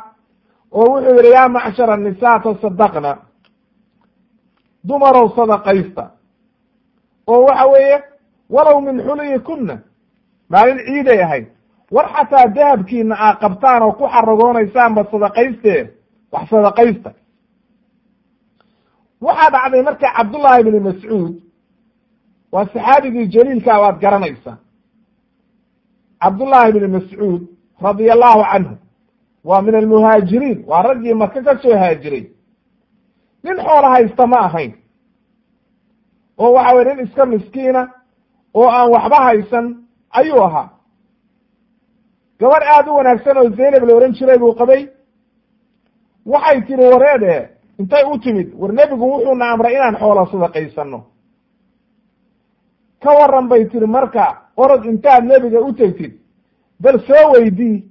oo wuxuu yihi yaa macshara nisaa tasadaqna dumarow sadaqaysta. Oo waxa weeye walow min xuliyi kunna maalin ciiday ahayd war xataa dahabkiina aa qabtaan oo ku xaragoonaysaan sadaqaystee wax sadaqaysta. Waxaa dhacday marka cabdullaahi bni mascuud waa saxaabigii jaliilkaa waad garanaysaa cabdullaahi bni mascuud radia allahu canhu waa min almuhaajiriin waa raggii maka ka soo haajiray. Nin xoolo haysta ma ahayn oo waxa weye nin iska miskiina oo aan waxba haysan ayuu ahaa gabadh aada u wanaagsan oo zaynab la ohan jiray buu qabay. Waxay tiri wareede intay u timid. War nebigu wuxuuna amray inaan xoolo sadaqaysano ka waran bay tiri marka orod intaad nebiga u tegtid bal soo weydii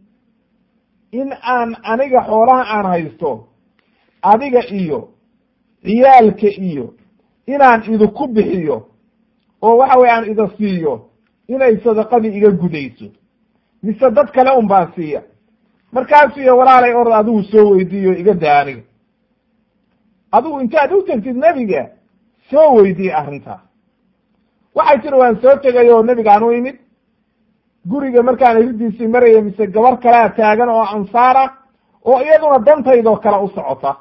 in aan aniga xoolaha aan haysto adiga iyo ciyaalka iyo inaan idinku bixiyo oo waxa weye aan ida siiyo inay sadaqadii iga gudayso mise dad kale un baan siiya. Markaasuu iyo walaalay orod adigu soo weydiiyo iga daa aniga adigu intaad u tegtid nebiga soo weydiiye arrintaas waxay tiri waan soo tegay oo nebigaan u imid. Guriga markaan iridiisii maraya mise gabar kalea taagan oo ansaar ah oo iyaduna dantaydoo kale u socota.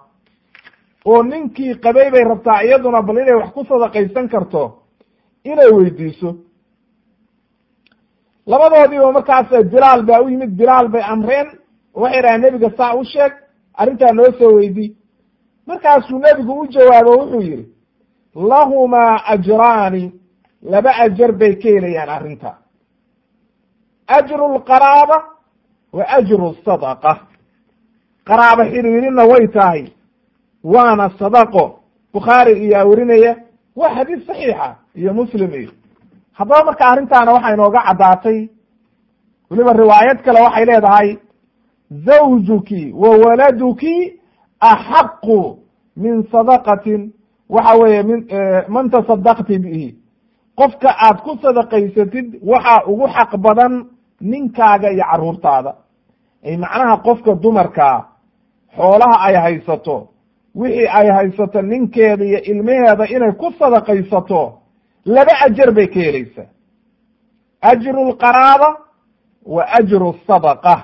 Oo ninkii qabay bay rabtaa iyaduna bal inay wax ku sadaqaysan karto inay weydiiso labadoodiiba markaas bilaal baa u yimid bilaal bay amreen waxay dhahaan nebiga saa u sheeg arrintaa noo soo weydii markaasuu nebigu u jawaabo wuxuu yidhi lahumaa ajraani laba ajar bay ka helayaan arrinta. Ajru lqaraaba wa ajru sadaqa. Qaraabo xiriirina way tahay waana sadaqo. Bukhaari iyaa werinaya waa xadiis saxiixa iyo muslim iyo haddaba marka arrintaana waxaa inooga caddaatay weliba riwaayad kale waxay leedahay zawjuki wa waladuki axaqu min sadaqatin. Waxa weeye min man tasadaqti bihi. Qofka aad ku sadaqaysatid waxaa ugu xaq badan ninkaaga iyo carruurtaada ay macnaha qofka dumarkaa xoolaha ay haysato wixii ay haysato ninkeeda iyo ilmaheeda inay ku sadaqaysato laba ajar bay ka helaysaa ajru lqaraaba wa ajru sadaqa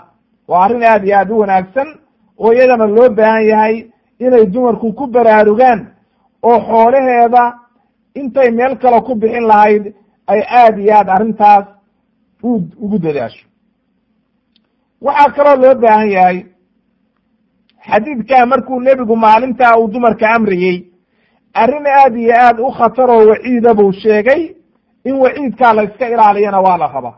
waa arrin aad iyo aad u wanaagsan oo iyadana loo baahan yahay inay dumarku ku baraarugaan oo xoolaheeda intay meel kale ku bixin lahayd ay aad iyo aad arrintaas u ugu dadaasho waxaa kaloo loo baahan yahay xadiidkaa markuu nebigu maalintaa uu dumarka amriyey arrin aad iyo aad u khataroo waciida buu sheegay in waciidkaa la iska ilaaliyana waa la rabaa.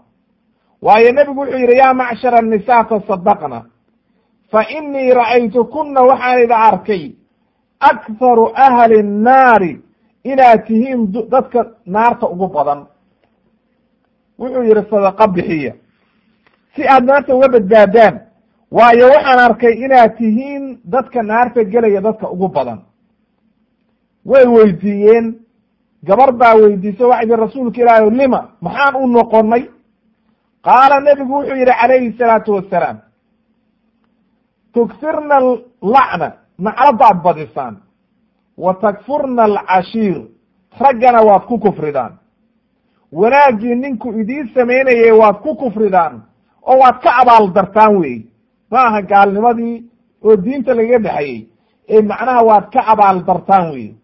Waayo nebigu wuxuu yidhi yaa macshara annisaa tasadaqna fa inii ra'aytukuna waxaan idha arkay akharu ahli nnaari inaad tihiin dadka naarta ugu badan. Wuxuu yidhi sadaqa bixiya. Si aad naarta uga badbaadaan waayo waxaan arkay inaad tihiin dadka naarta gelaya dadka ugu badan way weydiiyeen gabar baa weydiisay waxay yihi rasuulka ilaahi lima maxaan u noqonay qaala nebigu wuxuu yidhi calayhi salaatu wasalaam tugsirna lacna nacladaad badisaan wa takfurna alcashiir raggana waad ku kufridaan. Wanaaggii ninku idiin samaynayay waad ku kufridaan oo waad ka abaal dartaan wey ma aha gaalnimadii oo diinta lagaga dhexayey ee macnaha waad ka abaal dartaan wey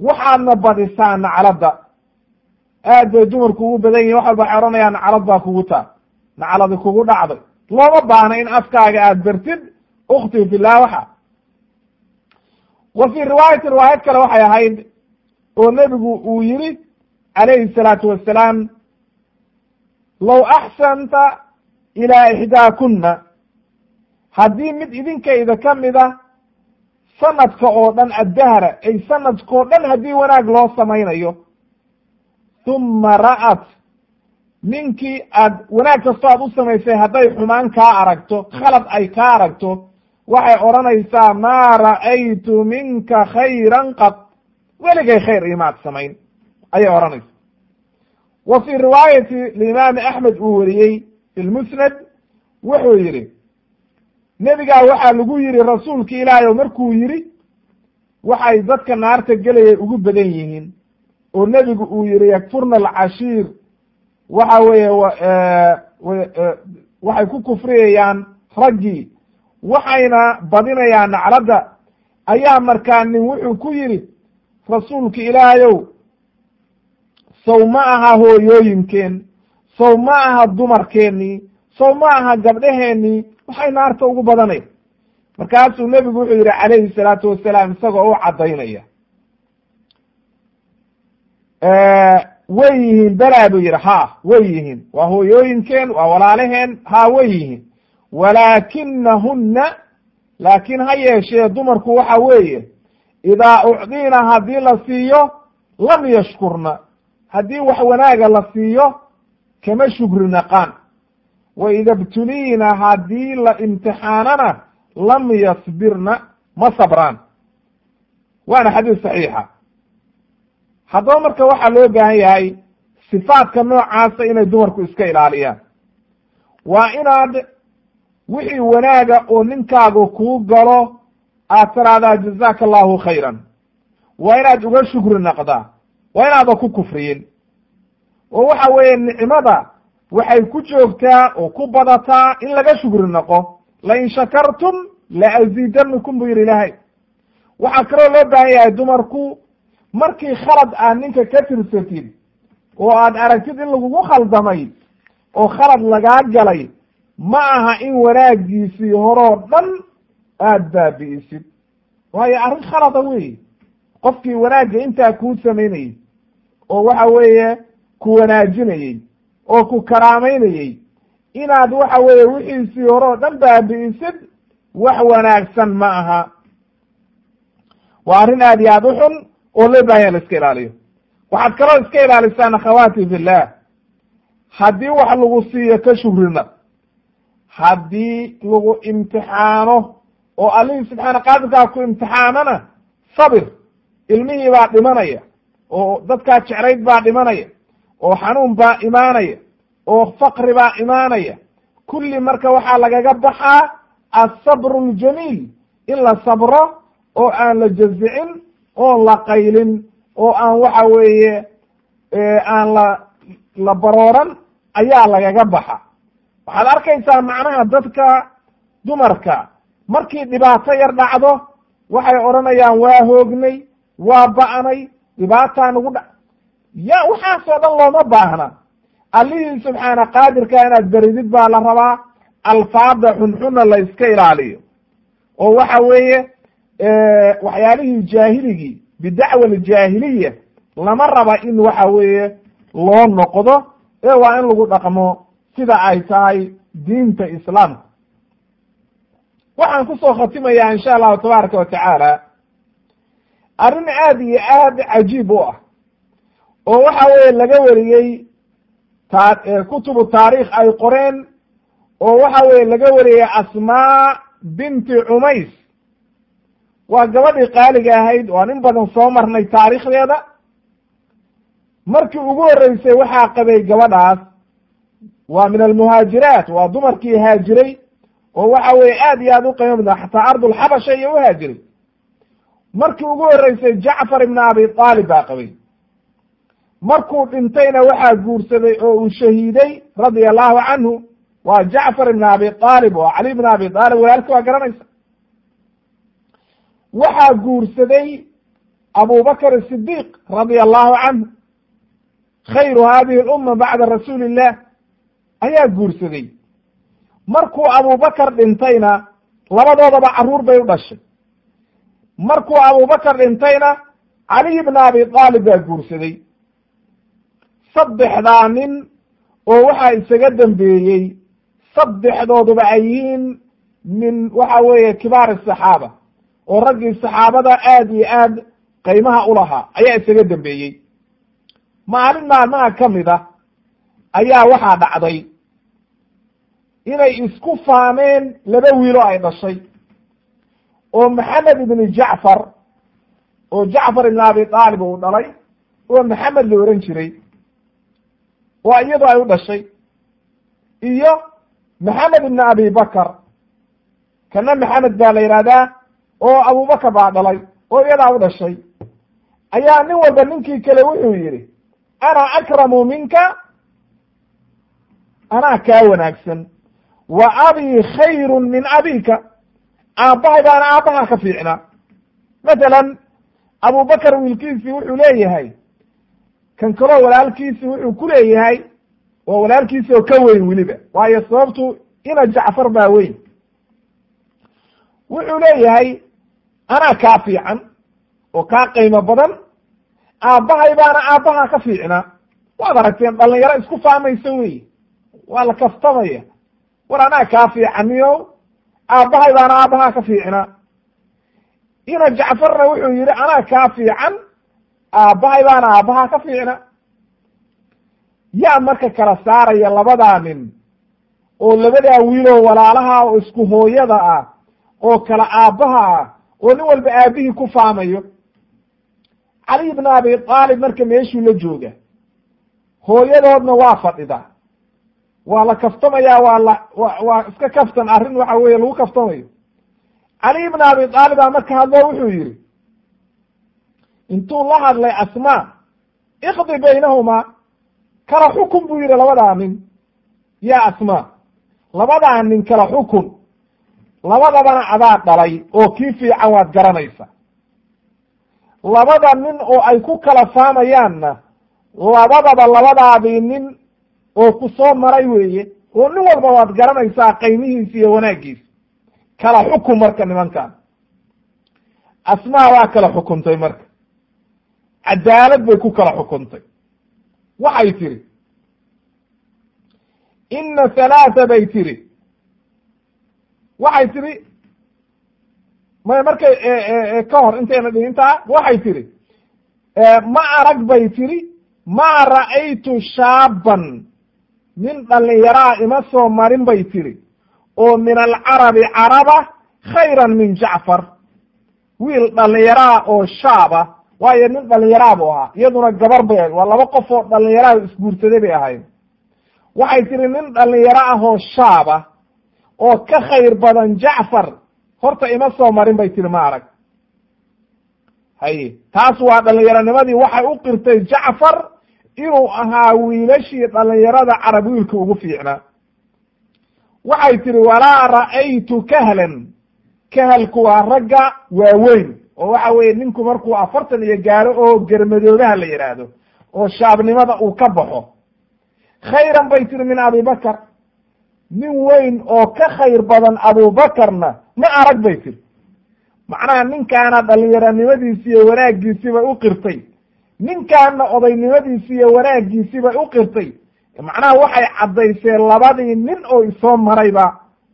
waxaadna badisaan nacladda aad bay dumarku ugu badan yihiin wax walba waxay odhanayaan naclad baa kugu taa nacladi kugu dhacday. Looma baahna in afkaaga aad bertid ukhti fillah waxa. Wa fii riwaayati riwaayad kale waxay ahayd oo nebigu uu yihi calayhi salaatu wasalaam low axsanta ilaa ixdaakuna haddii mid idinkayda ka mida sanadka oo dhan addahra ay sanadkao dhan haddii wanaag loo samaynayo. Uma ra'at. Ninkii aad wanaag kastoo aad u samaysay hadday xumaan kaa aragto khalad ay kaa aragto waxay odhanaysaa maa ra'aytu minka khayran qad. Weligay khayr imaad samayn ayay odhanaysa. Wa fii riwaayati limaami axmed uu wariyey fi lmusnad wuxuu yidhi nebigaa waxaa lagu yidhi rasuulki ilaahay o markuu yidhi waxay dadka naarta gelaya ugu badan yihiin. Oo nebigu uu yihi yakfurna alcashiir. Waxa weeye waxay ku kufriyayaan raggii waxayna badinayaan nacladda. Ayaa markaa nin wuxuu ku yidhi rasuulka ilaahayow sow ma aha hooyooyinkeen sow ma aha dumarkeennii sow ma aha gabdhaheenii waxay naarta ugu badanay? Markaasuu nebigu wuxuu yidhi calayhi salaatu wasalaam isagoo u caddaynaya. Way yihiin belaa buu yidhi ha way yihiin. Waa hooyooyinkeen waa walaalaheen ha way yihiin. Walaakinahunna laakiin ha yeeshee dumarku waxa weeye idaa ucdiina haddii la siiyo lam yashkurna. Haddii wax wanaaga la siiyo kama shukri naqaan wa ida btuliina haddii la imtixaanana lam yasbirna ma sabraan. Waana xadiis saxiixa. Haddaba marka waxaa loo baahan yahay sifaadka noocaasa inay dumarku iska ilaaliyaan. Waa inaad wixii wanaaga oo ninkaagu kuu galo aad tiraahdaa jazaaka allahu khayran. Waa inaad uga shukri naqdaa waa inaada ku kufriyin. Oo waxa weeye nicmada waxay ku joogtaa oo ku badataa in laga shukri naqo lain shakartum laaziidanakum buu yidhi ilaahay. Waxaa kaloo loo baahan yahay dumarku markii khalad aad ninka ka tirsatid oo aad aragtid in lagugu khaldamay oo khalad lagaa galay ma aha in wanaagiisii horoo dhan aad baabi'isid. Waayo arrin khalada weeye qofkii wanaagga intaa kuu samaynayey oo waxa weeye ku wanaajinayey oo ku karaamaynayey inaad waxa weeye wixiisii hore oo dhan baabi'isid wax wanaagsan ma aha. Waa arrin aad iyo aad u xun oo loo baahanya la iska ilaaliyo. Waxaad kaloo iska ilaalisaan akhawaati fillah. Haddii wax lagu siiyo ka shukrina haddii lagu imtixaano oo allihii subxaana qaadirkaa ku imtixaanana sabir ilmihii baa dhimanaya oo dadkaa jeclayd baa dhimanaya oo xanuun baa imaanaya oo faqri baa imaanaya kulli marka waxaa lagaga baxaa asabru aljamiil in la sabro oo aan la jazicin oon la qaylin oo aan waxa weeye aan la la barooran ayaa lagaga baxa. Waxaad arkaysaa macnaha dadka dumarka. Markii dhibaato yar dhacdo waxay odhanayaan waa hoognay waa ba'nay dhibaataa nagu dha ya waxaasoo dhan looma baahna. Allihii subxaana qaadirka inaad beridid baa la rabaa alfaada xunxunna la iska ilaaliyo. Oo waxa weeye waxyaalihii jaahiligii bidacwa aljaahiliya lama raba in waxa weeye loo noqdo ee waa in lagu dhaqmo sida ay tahay diinta islaamka. Waxaan ku soo khatimayaa insha allahu tabaaraka wa tacaala. Arrin aad iyo aad cajiib u ah oo waxa weeye laga wariyey kutubu taariikh ay qoreen oo waxa weeye laga wariyey asmaa binti cumays. Waa gabadhii qaaliga ahayd waan in badan soo marnay taariikhdeeda. Markii ugu horreysay waxaa qabay gabadhaas waa min almuhaajiraat waa dumarkii haajiray oo waxa weeye aad iyo aad u qiimo badan xataa ardulxabasha iyo u haajiray. Markii ugu horreysay jacfar ibn abi aalib baa qabay markuu dhintayna waxaa guursaday oo uu shahiiday radia allahu canhu waa jacfar ibn abi aalib oo cali ibn abi aalib walaalki waa garanaysa. Waxaa guursaday abubakr sidiiq radia allahu canhu khayru hadihi lumma bacda rasuuli illah ayaa guursaday. Markuu abubakar dhintayna labadoodaba carruur bay u dhashay. Markuu abubakar dhintayna caliy bn abi aalib baa guursaday saddexdaa nin oo waxaa isaga dambeeyey saddexdooduba ay yihiin min waxa weeye kibaar asaxaaba oo raggii saxaabada aad iyo aad qiimaha u lahaa ayaa isaga dambeeyey. Maalin maalmaha ka mid a ayaa waxaa dhacday inay isku faameen laba wiilo ay dhashay oo maxamed ibni jacfar oo jacfar ibn abi aalib uu dhalay oo maxamed la ohan jiray oo iyadu ay u dhashay. Iyo maxamed ibn abi bakar. Kana maxamed baa la yidhahdaa oo abubakar baa dhalay oo iyadaa u dhashay. Ayaa nin walba ninkii kale wuxuu yidhi ana akramu minka? Anaa kaa wanaagsan. Wa abii khayru min abika aabbahay baana aabbaha ka fiicnaa. Mathalan abubakar wiilkiisii wuxuu leeyahay kan kaloo walaalkiisi wuxuu ku leeyahay waa walaalkiisi oo ka weyn weliba. Waayo sababtu ina jacfar baa weyn. Wuxuu leeyahay anaa kaa fiican oo kaa qiimo badan aabbahay baana aabbaha ka fiicnaa waad aragteen dhalinyaro isku faamaysa wey waa la kaftamaya war anaa kaa fiicaniyo aabbahay baana aabbahaa ka fiicnaa ina jacfarna wuxuu yidhi anaa kaa fiican aabbahay baana aabbahaa ka fiicna. Yaa marka kala saaraya labadaa nin oo labadaa wiiloo walaalaha oo isku hooyada ah oo kala aabbaha ah oo nin walba aabbihii ku faamayo. Cali ibn abi aalib marka meeshuu la jooga hooyadoodna waa fadhida. Waa la kaftamayaa waa la wa waa iska kaftan arrin waxa weeye lagu kaftamayo. Cali ibn abi aalib baa marka hadlo wuxuu yidhi intuu la hadlay asmaa iqdi baynahumaa kala xukun buu yidhi labadaa nin. Yaa asmaa labadaa nin kala xukun. Labadabana adaa dhalay oo kii fiican waad garanaysa. Labada nin oo ay ku kala faamayaanna labadaba labadaadii nin oo ku soo maray weeye oo nin walba waad garanaysaa qaymihiisa iyo wanaaggiisa kala xukun marka nimankan asmaa waa kala xukuntay marka cadaalad bay ku kala xukuntay. Waxay tiri ina halaata bay tiri. Waxay tiri may markay ka hor intayna dhihintaa waxay tiri ma arag bay tiri ma ra'aytu shaaban nin dhallinyaraa ima soo marin bay tiri oo min alcarabi caraba khayran min jacfar wiil dhallinyaraa oo shaaba waayo nin dhallinyaraa buu ahaa. Iyaduna gabar bay ahayd. Waa laba qof oo dhallinyaraha isguursaday bay ahayd. Waxay tiri nin dhallinyaro ah oo shaaba oo ka khayr badan jacfar horta ima soo marin bay tiri ma arag. Haye taas waa dhallinyaronimadii waxay u qirtay jacfar inuu ahaa wiilashii dhallinyarada carab wiilka ugu fiicnaa waxay tihi walaa ra'aytu kahlan. Kahalku waa ragga waaweyn oo waxa weeye ninku markuu afartan iyo gaaro oo germadoodaha la yidhaahdo oo shaabnimada uu ka baxo khayran bay tiri min abibakar nin weyn oo ka khayr badan abubakarna ma arag bay tiri. Macnaha ninkaana dhallinyaronimadiisi iyo wanaaggiisibay u qirtay. Ninkaana odaynimadiisi iyo wanaaggiisibay u qirtay. Macnaha waxay caddayseen labadii nin oo isoo marayba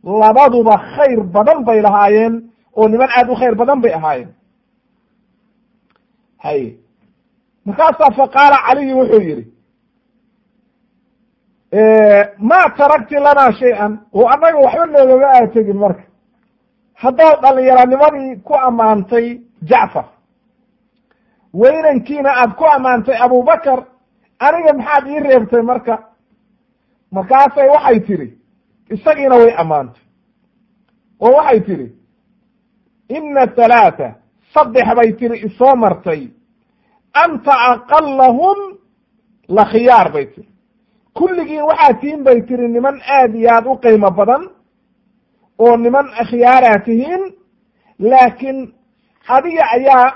labaduba khayr badan bay lahaayeen oo niman aad u khayr badan bay ahaayeen haye markaasaa faqaala caliyi wuxuu yidhi ma tarakti lanaa shay-an. Oo annaga waxba noogama aad tegin marka. Haddaad dhallinyaronimadii ku ammaantay jacfar weynankiina aad ku ammaantay abubakar aniga maxaad ii reebtay marka? Markaasay waxay tidhi isagiina way ammaantay. Oo waxay tidhi ina halaata saddex bay tihi isoo martay. Anta aqalahum la khiyaar bay tihi kulligiin waxaa tihiin bay tihi niman aad iyo aad u qiimo badan oo niman akhyaaraa tihiin laakiin adiga ayaa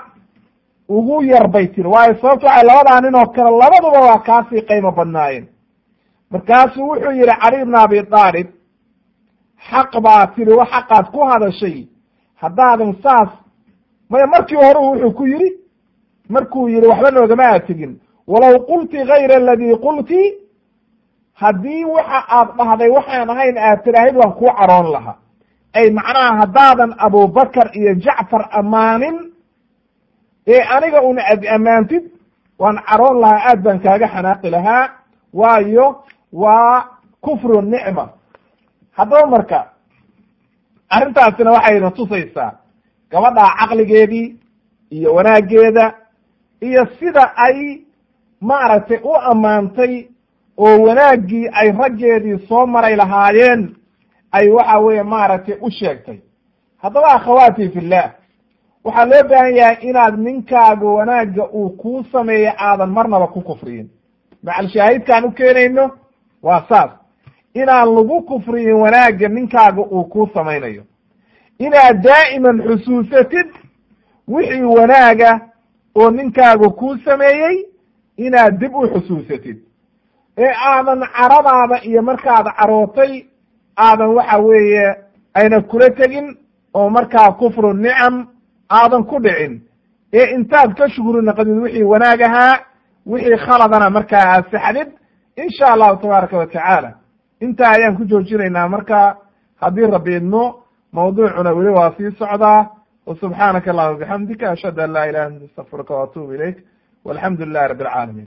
ugu yar bay tiri. Waayo sababto waxay labadaa nin oo kale labaduba waa kaasii qiimo badnaayeen. Markaasuu wuxuu yidhi cali ibna abi aalib xaq baa tiri wa xaqaad ku hadashay. Haddaadan saas maya markii hore wuxuu ku yidhi markuu yidhi waxba noogama aad tegin. Walow qulti gayra aladii qulti haddii waxa aad dhahday waxaan ahayn aad tiraahid waan kuu caroon lahaa. Ay macnaha haddaadan abubakar iyo jacfar ammaanin ee aniga un ad ammaantid waan caroon lahaa aad baan kaaga xanaaqi lahaa. Waayo waa kufru nicma. Haddaba marka arrintaasina waxayna tusaysaa gabadhaa caqligeedii iyo wanaaggeeda iyo sida ay maaragtay u ammaantay oo wanaaggii ay raggeedii soo maray lahaayeen ay waxa weeye maaragtay u sheegtay. Haddaba akhawaati fillah waxaa loo baahan yahay inaad ninkaaga wanaagga uu kuu sameeyo aadan marnaba ku kufriyin. Macal shaahidkaan u keenayno waa saas. Inaan lagu kufriyin wanaagga ninkaaga uu kuu samaynayo inaad daa'iman xusuusatid wixii wanaaga oo ninkaaga kuu sameeyey inaad dib u xusuusatid. Ee aadan caradaada iyo markaad carootay aadan waxa weeye ayna kula tegin oo markaa kufru nicam aadan ku dhicin. Ee intaad ka shukri naqdid wixii wanaag ahaa wixii khaladana markaa aad saxdid insha allahu tabaaraka wa tacaala. Intaa ayaan ku joojinaynaa marka haddii rabbi idmo mawduucuna weli waa sii socdaa subxaanaka allahuma bixamdika ashhadu an laa ilaha ila astafiruka waatuubu ilayk walxamdu lilahi rabbi alcaalamiin